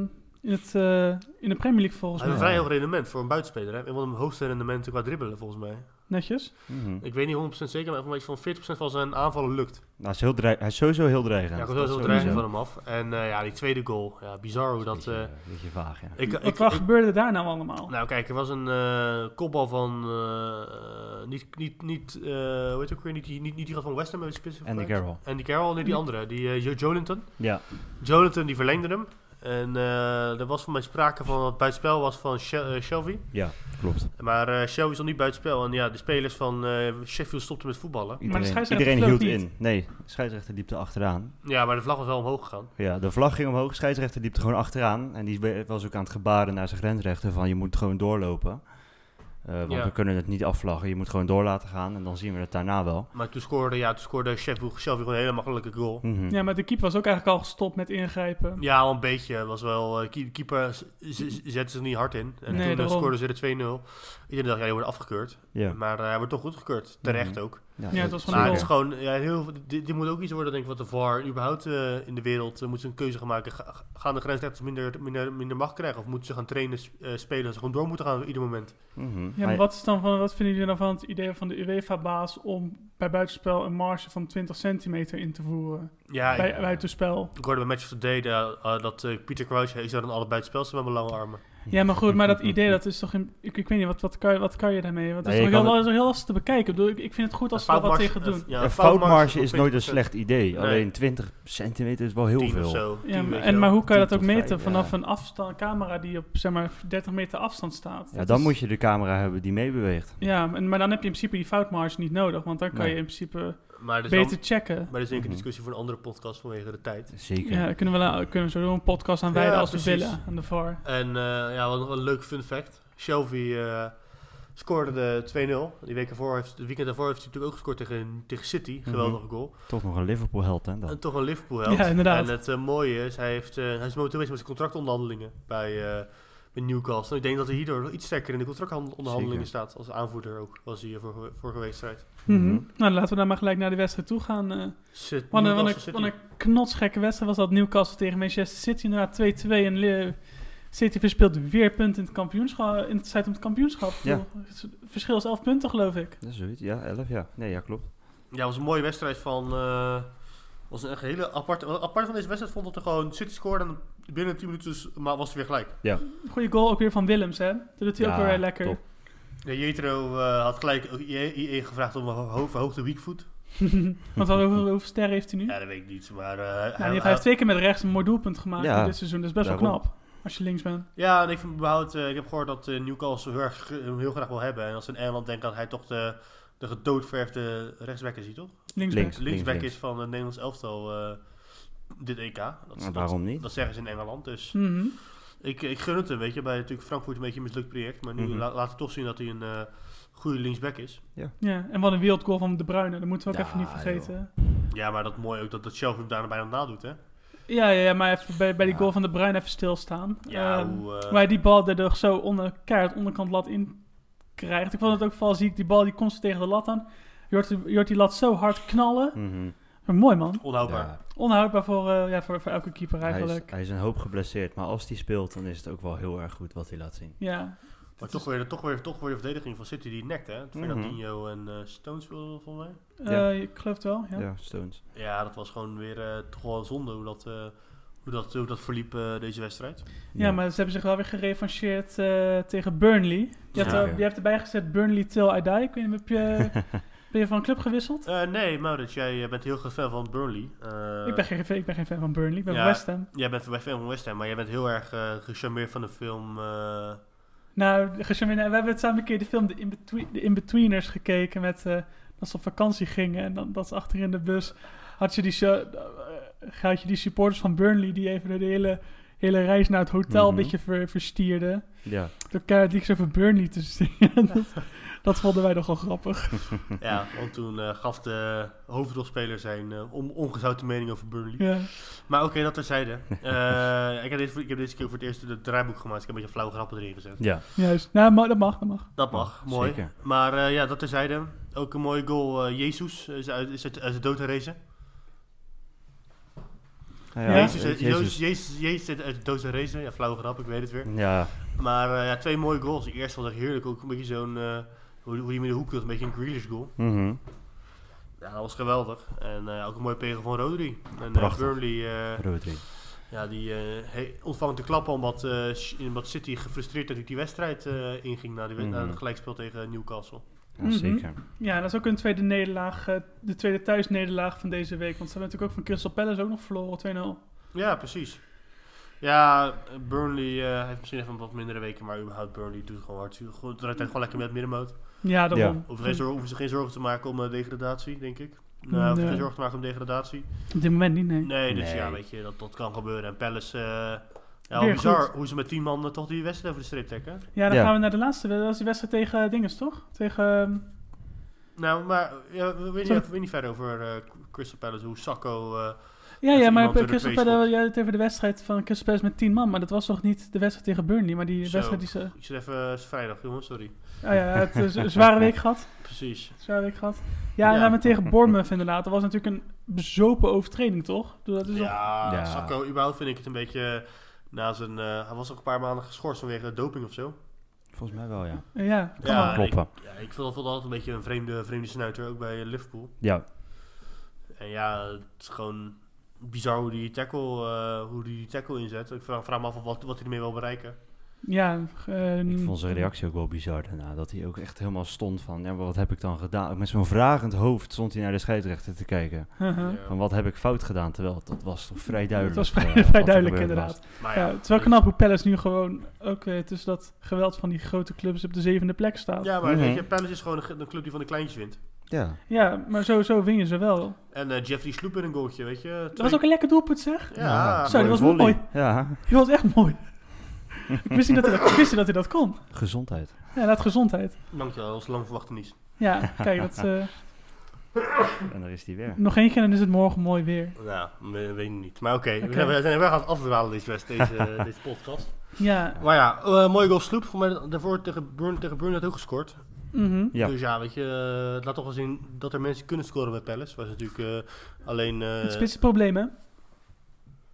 in, het, eh, in de Premier League volgens Hij heeft mij. een vrij hoog rendement voor een buitenspeler. Hè? Een van de hoogste rendementen qua dribbelen volgens mij. Netjes. Mhm. Ik weet niet 100% zeker, maar volgens mij van 40% van zijn aanvallen lukt. Nou, hij, is heel hij is sowieso heel dreigend. Ja, ik Dat was wel heel sowieso. dreigend van hem af. En eh, ja, die tweede goal. Ja, bizar hoe dat... Beetje, eh, een beetje vaag, ja. ik, Wat, ik, wat ik- gebeurde daar nou allemaal? nou kijk, er was een eh, kopbal van... niet, niet, niet, eh, hoe heet het ook weer? Niet, die- niet, niet die gast van West Ham. specifiek Andy? Carroll. Andy Carroll, nee, die andere. Die eh, Jo- Jolinton. Ja, Jonathan die verlengde hem. En eh, er was voor mij sprake van dat het buitenspel was van eh, Shelby. ja, klopt. Maar eh Shelby stond niet buitenspel. En ja, de spelers van eh, Sheffield stopten met voetballen. Iedereen, scheidsrechter iedereen hield niet. in. Nee, de scheidsrechter liep er achteraan. Ja, maar de vlag was wel omhoog gegaan. Ja, de vlag ging omhoog, scheidsrechter liep er gewoon achteraan. En die was ook aan het gebaren naar zijn grensrechter van je moet gewoon doorlopen. Eh, want Ja. we kunnen het niet afvlaggen, je moet gewoon door laten gaan en dan zien we het daarna wel. Maar toen scoorde, ja, toen scoorde Sheffield, Shelby gewoon een hele makkelijke goal. Mhm. Ja, maar de keeper was ook eigenlijk al gestopt met ingrijpen. Ja, wel een beetje. Was wel, eh, keeper zette zich niet hard in. En Nee, toen eh, daarom. scoorden ze de 2-0. Iedereen dacht, ja, die wordt afgekeurd. Ja. Maar eh, hij wordt toch goedgekeurd. Terecht Mhm. ook. Ja, het was dat- gewoon Maar een het is gewoon, ja, heel, dit, dit moet ook iets worden, denk ik, wat de VAR überhaupt eh, in de wereld uh, moet ze een keuze gaan maken. Ga- gaan de grensrechters minder, minder, minder macht krijgen? Of moeten ze gaan trainen, eh, spelen, ze gewoon door moeten gaan op ieder moment? Mhm. Ja, maar wat, is dan van, wat vinden jullie dan van het idee van de UEFA-baas om bij buitenspel een marge van 20 centimeter in te voeren? Ja, bij ik, buitenspel. ik hoorde bij Match of the Day da- eh, dat Peter Crouch, hij zou dan alle buitenspelers met mijn lange armen. Ja, maar goed, maar dat idee, dat is toch... In, ik, ik weet niet, wat, wat, kan, je, wat kan je daarmee? Want dat Nee, is toch heel, is heel lastig te bekijken. Ik, bedoel, ik, ik vind het goed als ze er wat tegen doen. Ja, een foutmarge is nooit een 20%. slecht idee. Nee. Alleen 20 centimeter is wel heel 10 veel. zo. Ja, 10, maar, en, maar hoe kan je dat 10 ook meten 5, vanaf ja. een afstand, camera die op zeg maar 30 meter afstand staat? Ja, Dat dan is- moet je de camera hebben die meebeweegt. Ja, en- maar dan heb je in principe die foutmarge niet nodig, want dan kan Nee. je in principe Maar dat is, beter dan, checken. maar dat is denk ik een Mhm. discussie voor een andere podcast vanwege de tijd. Zeker. Ja, daar kunnen we, kunnen we zo een podcast aan Ja, wijden als we willen aan de VAR. En eh, ja, wat nog een leuk fun fact. Shelby eh, scoorde de 2-0. Die week ervoor heeft, het weekend daarvoor heeft hij natuurlijk ook gescoord tegen, tegen City. Mhm. Geweldige goal. Toch nog een Liverpool held, hè? Dan. En toch een Liverpool held. Ja, inderdaad. En het eh, mooie is, hij, heeft, eh, hij is momenteel bezig met zijn contractonderhandelingen bij, Newcastle. Ik denk dat hij hierdoor nog iets sterker in de contractonderhandelingen staat. Als aanvoerder ook, was hij eh, vorige, wedstrijd. Mhm. Mhm. Nou, laten we dan maar gelijk naar de wedstrijd toe gaan. eh Zit wat, een, wat, een, wat een knotsgekke wedstrijd was dat Newcastle tegen Manchester City. Inderdaad 2-2 en City verspeelt weer punten in het kampioenschap. In het strijd om het kampioenschap. Ja. Het verschil is 11 punten, geloof ik. Dat is zoiets. Ja, 11, ja. Nee, ja, klopt. Ja, het was een mooie wedstrijd van... eh was een hele aparte... Wat apart van deze wedstrijd vond dat er gewoon City scoorde en binnen 10 minuten dus- maar was het weer gelijk. Goede goal ook weer van Willems, hè? Dat doet hij ook Ja, weer lekker. top. Ja, Jetro eh, had gelijk ook IE, gevraagd om een ho verhoogde weakfoot. (laughs) Want wat, hoeveel, hoeveel sterren heeft hij nu? Ja, dat weet ik niet, maar... eh, Nou, hij- heeft, hij hij- heeft twee keer met rechts een mooi doelpunt gemaakt Ja, dit seizoen. Dat is best wel knap. Als je links bent. Ja, en ik, vind überhaupt, eh, ik heb gehoord dat Newcastle heel, erg, hem heel graag wil hebben. En als ze in Engeland denken dat hij toch de, de gedoodverfde rechtsback is, hij toch? Links, Links. Linksback links. is van het Nederlands elftal eh, dit EK. Dat, Nou, dat- waarom niet? Dat zeggen ze in Engeland. Dus Mhm. ik, ik gun het hem, weet je. Bij natuurlijk Frankfurt een beetje een mislukt project. Maar nu Mhm. la- laat hij toch zien dat hij een eh, goede linksback is. Ja, en wat een wereldgoal van De Bruyne. Dat moeten we ook Ja, even niet vergeten. Ja, maar dat mooi ook dat, dat Shelby hem daarna bijna nadoet, hè? Ja, ja, ja, maar even bij, bij die Ja. goal van De Bruyne even stilstaan. Ja, hoe... waar die bal er zo onder, keihard onderkant lat in krijgt. Ik vond het ook vooral ziek, die bal die constant tegen de lat aan. Je hoort, die- je hoort die lat zo hard knallen. Mhm. Maar mooi man. Onhoudbaar. Ja, Onhoudbaar voor, eh, ja, voor, voor elke keeper hij, is, eigenlijk. hij is een hoop geblesseerd, maar als hij speelt, dan is het ook wel heel erg goed wat hij laat zien. Ja. Maar toch weer, toch, weer, toch weer de verdediging van City die nekt, hè? Mhm. Fernandinho en eh, Stones wilden volgens mij. Ja. Eh, ik geloof het wel, ja. Ja, Stones. Ja, dat was gewoon weer eh, toch wel zonde hoe dat, eh, hoe dat, hoe dat verliep eh, deze wedstrijd. Ja, maar ze hebben zich wel weer gerevancheerd eh, tegen Burnley. Je hebt, Ja. er- je hebt erbij gezet Burnley till I die. Ik weet niet, heb je, (laughs) ben je van een club gewisseld? Eh, nee, Maurits, jij eh, bent heel groot fan van Burnley. Eh, ik, ben geen, ik ben geen fan van Burnley, ik ben ja. van West Ham. Jij bent fan van West Ham, maar jij bent heel erg gecharmeerd van de film... Nou, gecharmeerd- we hebben het samen een keer de film The In-Between- The In-Betweeners gekeken met dat ze op vakantie gingen en dan, dat ze achter in de bus had je die, had je die supporters van Burnley die even de hele, hele reis naar het hotel een Mhm. beetje ver, verstierden. Ja, Door elkaar liedjes over Burnley te zingen. dat, (laughs) dat vonden wij nogal grappig. (laughs) ja, want toen eh, gaf de hoofdrolspeler zijn eh, on- ongezouten mening over Burnley. Ja. Maar oké, dat terzijde. (laughs) Eh ik, heb deze, ik heb deze keer voor het eerst het draaiboek gemaakt. Ik heb een beetje flauwe grappen erin gezet. ja. Juist. Nou, maar dat mag, dat mag. Dat mag, Ja, mooi. zeker. Maar eh, ja, dat terzijde. Ook een mooie goal. Jezus is uit, is uit, uit de dood. Ja, Ja. Jezus, Jezus. Jezus, Jezus, Jezus uit de dood herrezen. Ja, flauwe grap, ik weet het weer. Ja, Maar eh, ja, twee mooie goals. De eerste was echt heerlijk. Ook een beetje zo'n... eh, hoe, hoe die met de hoek doet, een beetje een Grealish goal. mhm. Ja, dat was geweldig. En eh, ook een mooie pegel van Rodri. En eh, Prachtig. Burnley, eh, Rodri. ja, die eh, ontvangt de klap omdat, eh, Sh- omdat City gefrustreerd uit die wedstrijd eh, inging na, die, wed- na Mhm. het gelijkspel tegen Newcastle. Ja, Mhm. zeker. Ja, dat is ook een tweede nederlaag, eh, de tweede thuisnederlaag van deze week. Want ze hebben natuurlijk ook van Crystal Palace ook nog verloren, 2-0. Ja, precies. Ja, Burnley eh, heeft misschien even wat mindere weken, maar überhaupt Burnley doet het gewoon hard. Het rijdt gewoon lekker met middenmoot. Ja, daarom. Zorgen, hoeven ze geen zorgen te maken om eh, degradatie, denk ik. Nou, Nee. hoeven geen zorgen te maken om degradatie. Op dit moment niet, nee. Nee, dus Nee. ja, weet je, dat, dat kan gebeuren. En Palace, eh ja, Weer bizar goed. hoe ze met 10 man eh, toch die wedstrijd over de streep trekken. Ja, dan Ja. gaan we naar de laatste. Dat was die wedstrijd tegen uh, Dinges, toch? Tegen... ehm, Nou, maar ja, we weten niet, verder over eh, Crystal Palace, hoe Sacco... eh, ja, ja, maar Crystal Palace, jij had het over de wedstrijd van Crystal Palace met 10 man. Maar dat was toch niet de wedstrijd tegen Burnley, maar die Zo. wedstrijd die ze... ik zit even, vrijdag jongens, sorry. Oh ja, het is een zware week gehad. (laughs) Precies. Zware week gehad. Ja, en Ja. dan met tegen Bournemouth inderdaad. Dat was natuurlijk een bezopen overtreding, toch? Dat is Ja, Ja. Sacco, überhaupt vind ik het een beetje... Na zijn, eh, hij was ook een paar maanden geschorst vanwege doping of zo. Volgens mij wel, ja. Ja, kan Ja, wel. kloppen. Ik, ja, ik vond dat altijd een beetje een vreemde, vreemde snuiter, ook bij Liverpool. Ja, En ja, het is gewoon bizar hoe die tackle, eh, hoe die tackle inzet. Ik vraag, vraag me af of wat, wat hij ermee wil bereiken. Ja, ik vond zijn reactie ook wel bizar daarna. Dat hij ook echt helemaal stond van, ja, maar wat heb ik dan gedaan? Ook met zo'n vragend hoofd stond hij naar de scheidsrechter te kijken. Uh-huh. Ja. Van wat heb ik fout gedaan? Terwijl dat was toch vrij duidelijk. Het was vrij, eh, vrij duidelijk inderdaad. Maar Ja, ja, het is wel dus- knap hoe Palace nu gewoon ook eh, tussen dat geweld van die grote clubs op de zevende plek staat. Ja, Ja, maar Mhm. weet je, Palace is gewoon een, club die van de kleintjes wint. Ja, maar sowieso win je ze wel. En eh, Jeffrey sloep in een goaltje, weet je. Dat was ook een lekker doelpunt zeg. Ja, Zo, die was volley. mooi. Ja, Die was echt mooi. Ik, wist niet dat hij dat, ik wist niet dat hij dat kon. gezondheid. Ja, laat gezondheid. dankjewel, dat was lang verwachte niets. Ja, kijk, dat, eh, En daar is hij weer. nog één keer en dan is het morgen mooi weer. Ja, we, weet niet. Maar oké, we, zijn- we zijn weer gaan afdwalen deze, (laughs) eh, deze podcast. Ja, Maar ja, eh mooie goal sloep. Voor mij daarvoor tegen Burn, tegen Burn had ook gescoord. mhm. Ja. Dus ja, weet je, het laat toch wel zien dat er mensen kunnen scoren bij Palace. Was natuurlijk eh, alleen... eh, het spitsenprobleem hè.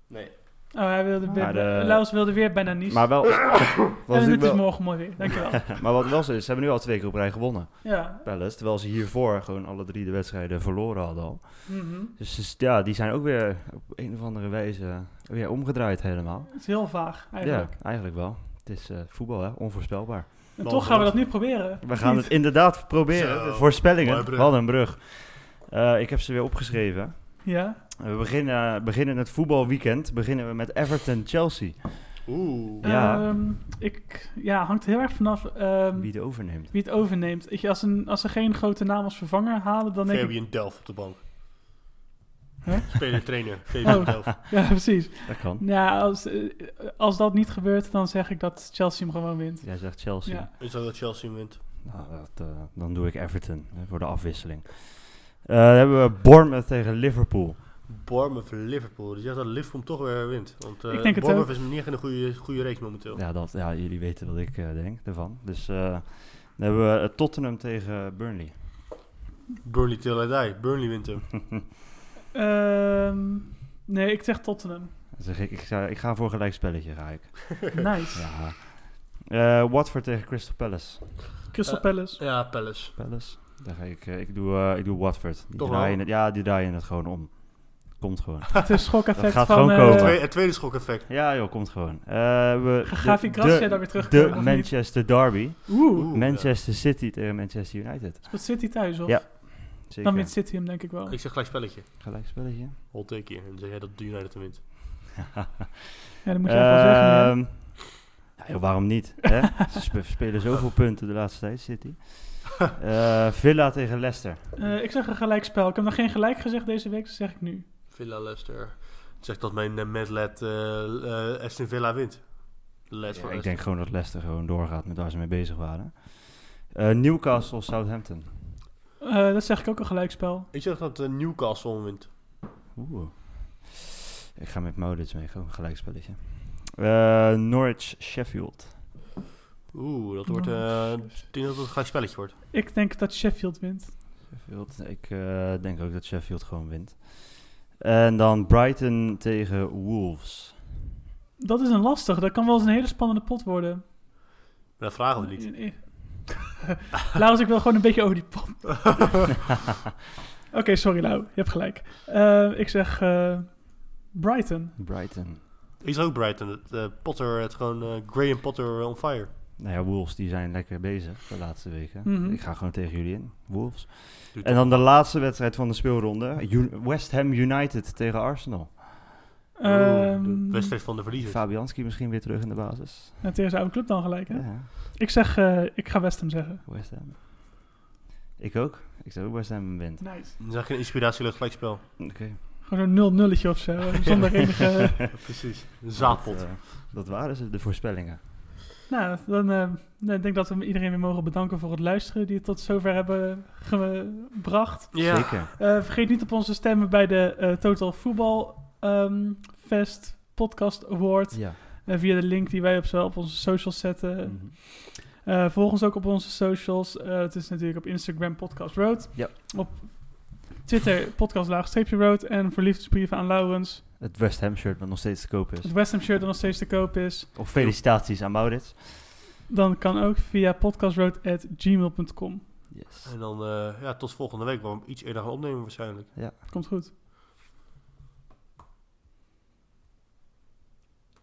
Nee. Oh, hij wilde weer, de- Laus wilde weer bijna Nice. Maar wel, (laughs) wat en het is morgen mooi weer, dankjewel. (laughs) maar wat wel zo is, ze hebben nu al twee keer op rij gewonnen. ja. Palace, terwijl ze hiervoor gewoon alle drie de wedstrijden verloren hadden al. mhm. Dus, dus ja, die zijn ook weer op een of andere wijze weer omgedraaid helemaal. Het is heel vaag eigenlijk. Ja, eigenlijk wel. Het is eh, voetbal, hè? onvoorspelbaar. En toch gaan we dat. nu proberen. We gaan Niet? het inderdaad proberen. Zo, voorspellingen. Wat een brug. Eh, ik heb ze weer opgeschreven. Ja. We beginnen, beginnen het voetbalweekend beginnen we met Everton-Chelsea. Oeh. Ja. Ehm, ik, ja, hangt heel erg vanaf ehm, Wie het overneemt. wie het overneemt. Ik, als, een, als ze geen grote naam als vervanger halen, dan denk ik... Fabian Delft op de bank. Huh? Speler-trainer, (laughs) Fabian Oh. Delft. (laughs) Ja, precies. Dat kan. Ja, als, eh, als dat niet gebeurt, dan zeg ik dat Chelsea hem gewoon wint. Jij zegt Chelsea. Ja. Is dat dat Chelsea wint? Nou, dat, eh, dan doe ik Everton hè, voor de afwisseling. Eh, dan hebben we Bournemouth tegen Liverpool. Bournemouth Liverpool. Dus je zegt dat Liverpool toch weer wint. Want eh Ik denk het Bournemouth is niet echt in een goede, goede race momenteel. Ja, dat, ja, jullie weten wat ik eh, denk ervan. Dus eh, Dan hebben we eh, Tottenham tegen Burnley. Burnley till I die. Burnley wint hem. (laughs) Ehm, nee, ik zeg Tottenham. Dan zeg ik, ik, ga, ik ga voor gelijk spelletje, ga ik. (laughs) Nice. Ja. Eh, Watford tegen Crystal Palace. Crystal Eh, Palace. Ja, Palace. Palace. Daar ga ik, eh, ik, doe, eh, ik doe Watford. Die Toch draaien wel? het, ja, die draaien het gewoon om. Komt gewoon. (laughs) Het is schokeffect Dat gaat van... gewoon eh, komen. Twee, het tweede schokeffect. Ja joh, komt gewoon. Eh, we, Ga de- de- daar weer terug De? Manchester Derby. Oeh, Manchester City tegen Manchester United. speelt City thuis, of? Ja, Zeker. Dan wint City hem denk ik wel. Ik zeg gelijk spelletje. Gelijk spelletje. Hol take hier. En dan zeg jij dat de United hem wint. Ja, dat moet je echt wel zeggen. hè. Ehm, ja, joh, waarom niet? Hè? (laughs) Ze spe- spelen zoveel punten de laatste tijd, City. (laughs) Eh, Villa tegen Leicester. Eh, ik zeg een gelijkspel. Ik heb nog geen gelijk gezegd deze week, dus zeg ik nu. Villa Leicester. Zeg dat mijn uh, eh, eh, Aston Villa wint. Ja, ik denk gewoon dat Leicester gewoon doorgaat met waar ze mee bezig waren. Eh, Newcastle, Southampton. Eh, dat zeg ik ook een gelijkspel. Ik zeg dat Newcastle wint. Oeh. Ik ga met Maurits mee, gewoon een gelijkspelletje. Eh, Norwich, Sheffield. Oeh, dat wordt... eh, ik denk dat het een gelijk spelletje wordt. Ik denk dat Sheffield wint. Sheffield. Ik eh, denk ook dat Sheffield gewoon wint. En dan Brighton tegen Wolves. Dat is een lastig. Dat kan wel eens een hele spannende pot worden. Maar dat vragen we niet. Eh, Laurens, ik wil gewoon een beetje over die pot. (laughs) Oké, sorry Lau. Je hebt gelijk. Eh, ik zeg eh, Brighton. Brighton. Ik zeg ook Brighton. Potter, het gewoon Graham Potter on fire. Nou ja, Wolves die zijn lekker bezig de laatste weken. Mhm. Ik ga gewoon tegen jullie in. Wolves. En dan de laatste wedstrijd van de speelronde. U- West Ham United tegen Arsenal. Ehm, de wedstrijd van de verliezers. Fabianski misschien weer terug in de basis. en tegen zijn oude club dan gelijk, hè? Ja, Ik zeg, eh, ik ga West Ham zeggen. West Ham. Ik ook. Ik zou ook West Ham wint. Nice. Dan zeg ik een inspiratieloos gelijkspel. Oké. Gewoon een 0-nulletje of zo. (laughs) Zonder enige... (laughs) Precies. Een zaadpot. Dat, eh, dat waren ze, de voorspellingen. Nou, dan eh, nou, ik denk dat we iedereen weer mogen bedanken voor het luisteren. Die het tot zover hebben gebracht. ja. Zeker. Eh, vergeet niet op onze stemmen bij de eh, Total Football ehm, Fest Podcast Award. Ja. Via de link die wij op, zo- op onze socials zetten. Eh, volg ons ook op onze socials. Eh, het is natuurlijk op Instagram Podcast Road. Ja. Op Twitter Podcast Laagstreepje Road. En voor liefdesbrieven aan Laurens. Het West Ham shirt wat nog steeds te koop is. Het West Ham shirt dat nog steeds te koop is. Of felicitaties aan Maurits. Dan kan ook via podcastroad.gmail.com. Yes. En dan eh, ja, tot volgende week. Waar we iets eerder gaan opnemen waarschijnlijk. Komt goed.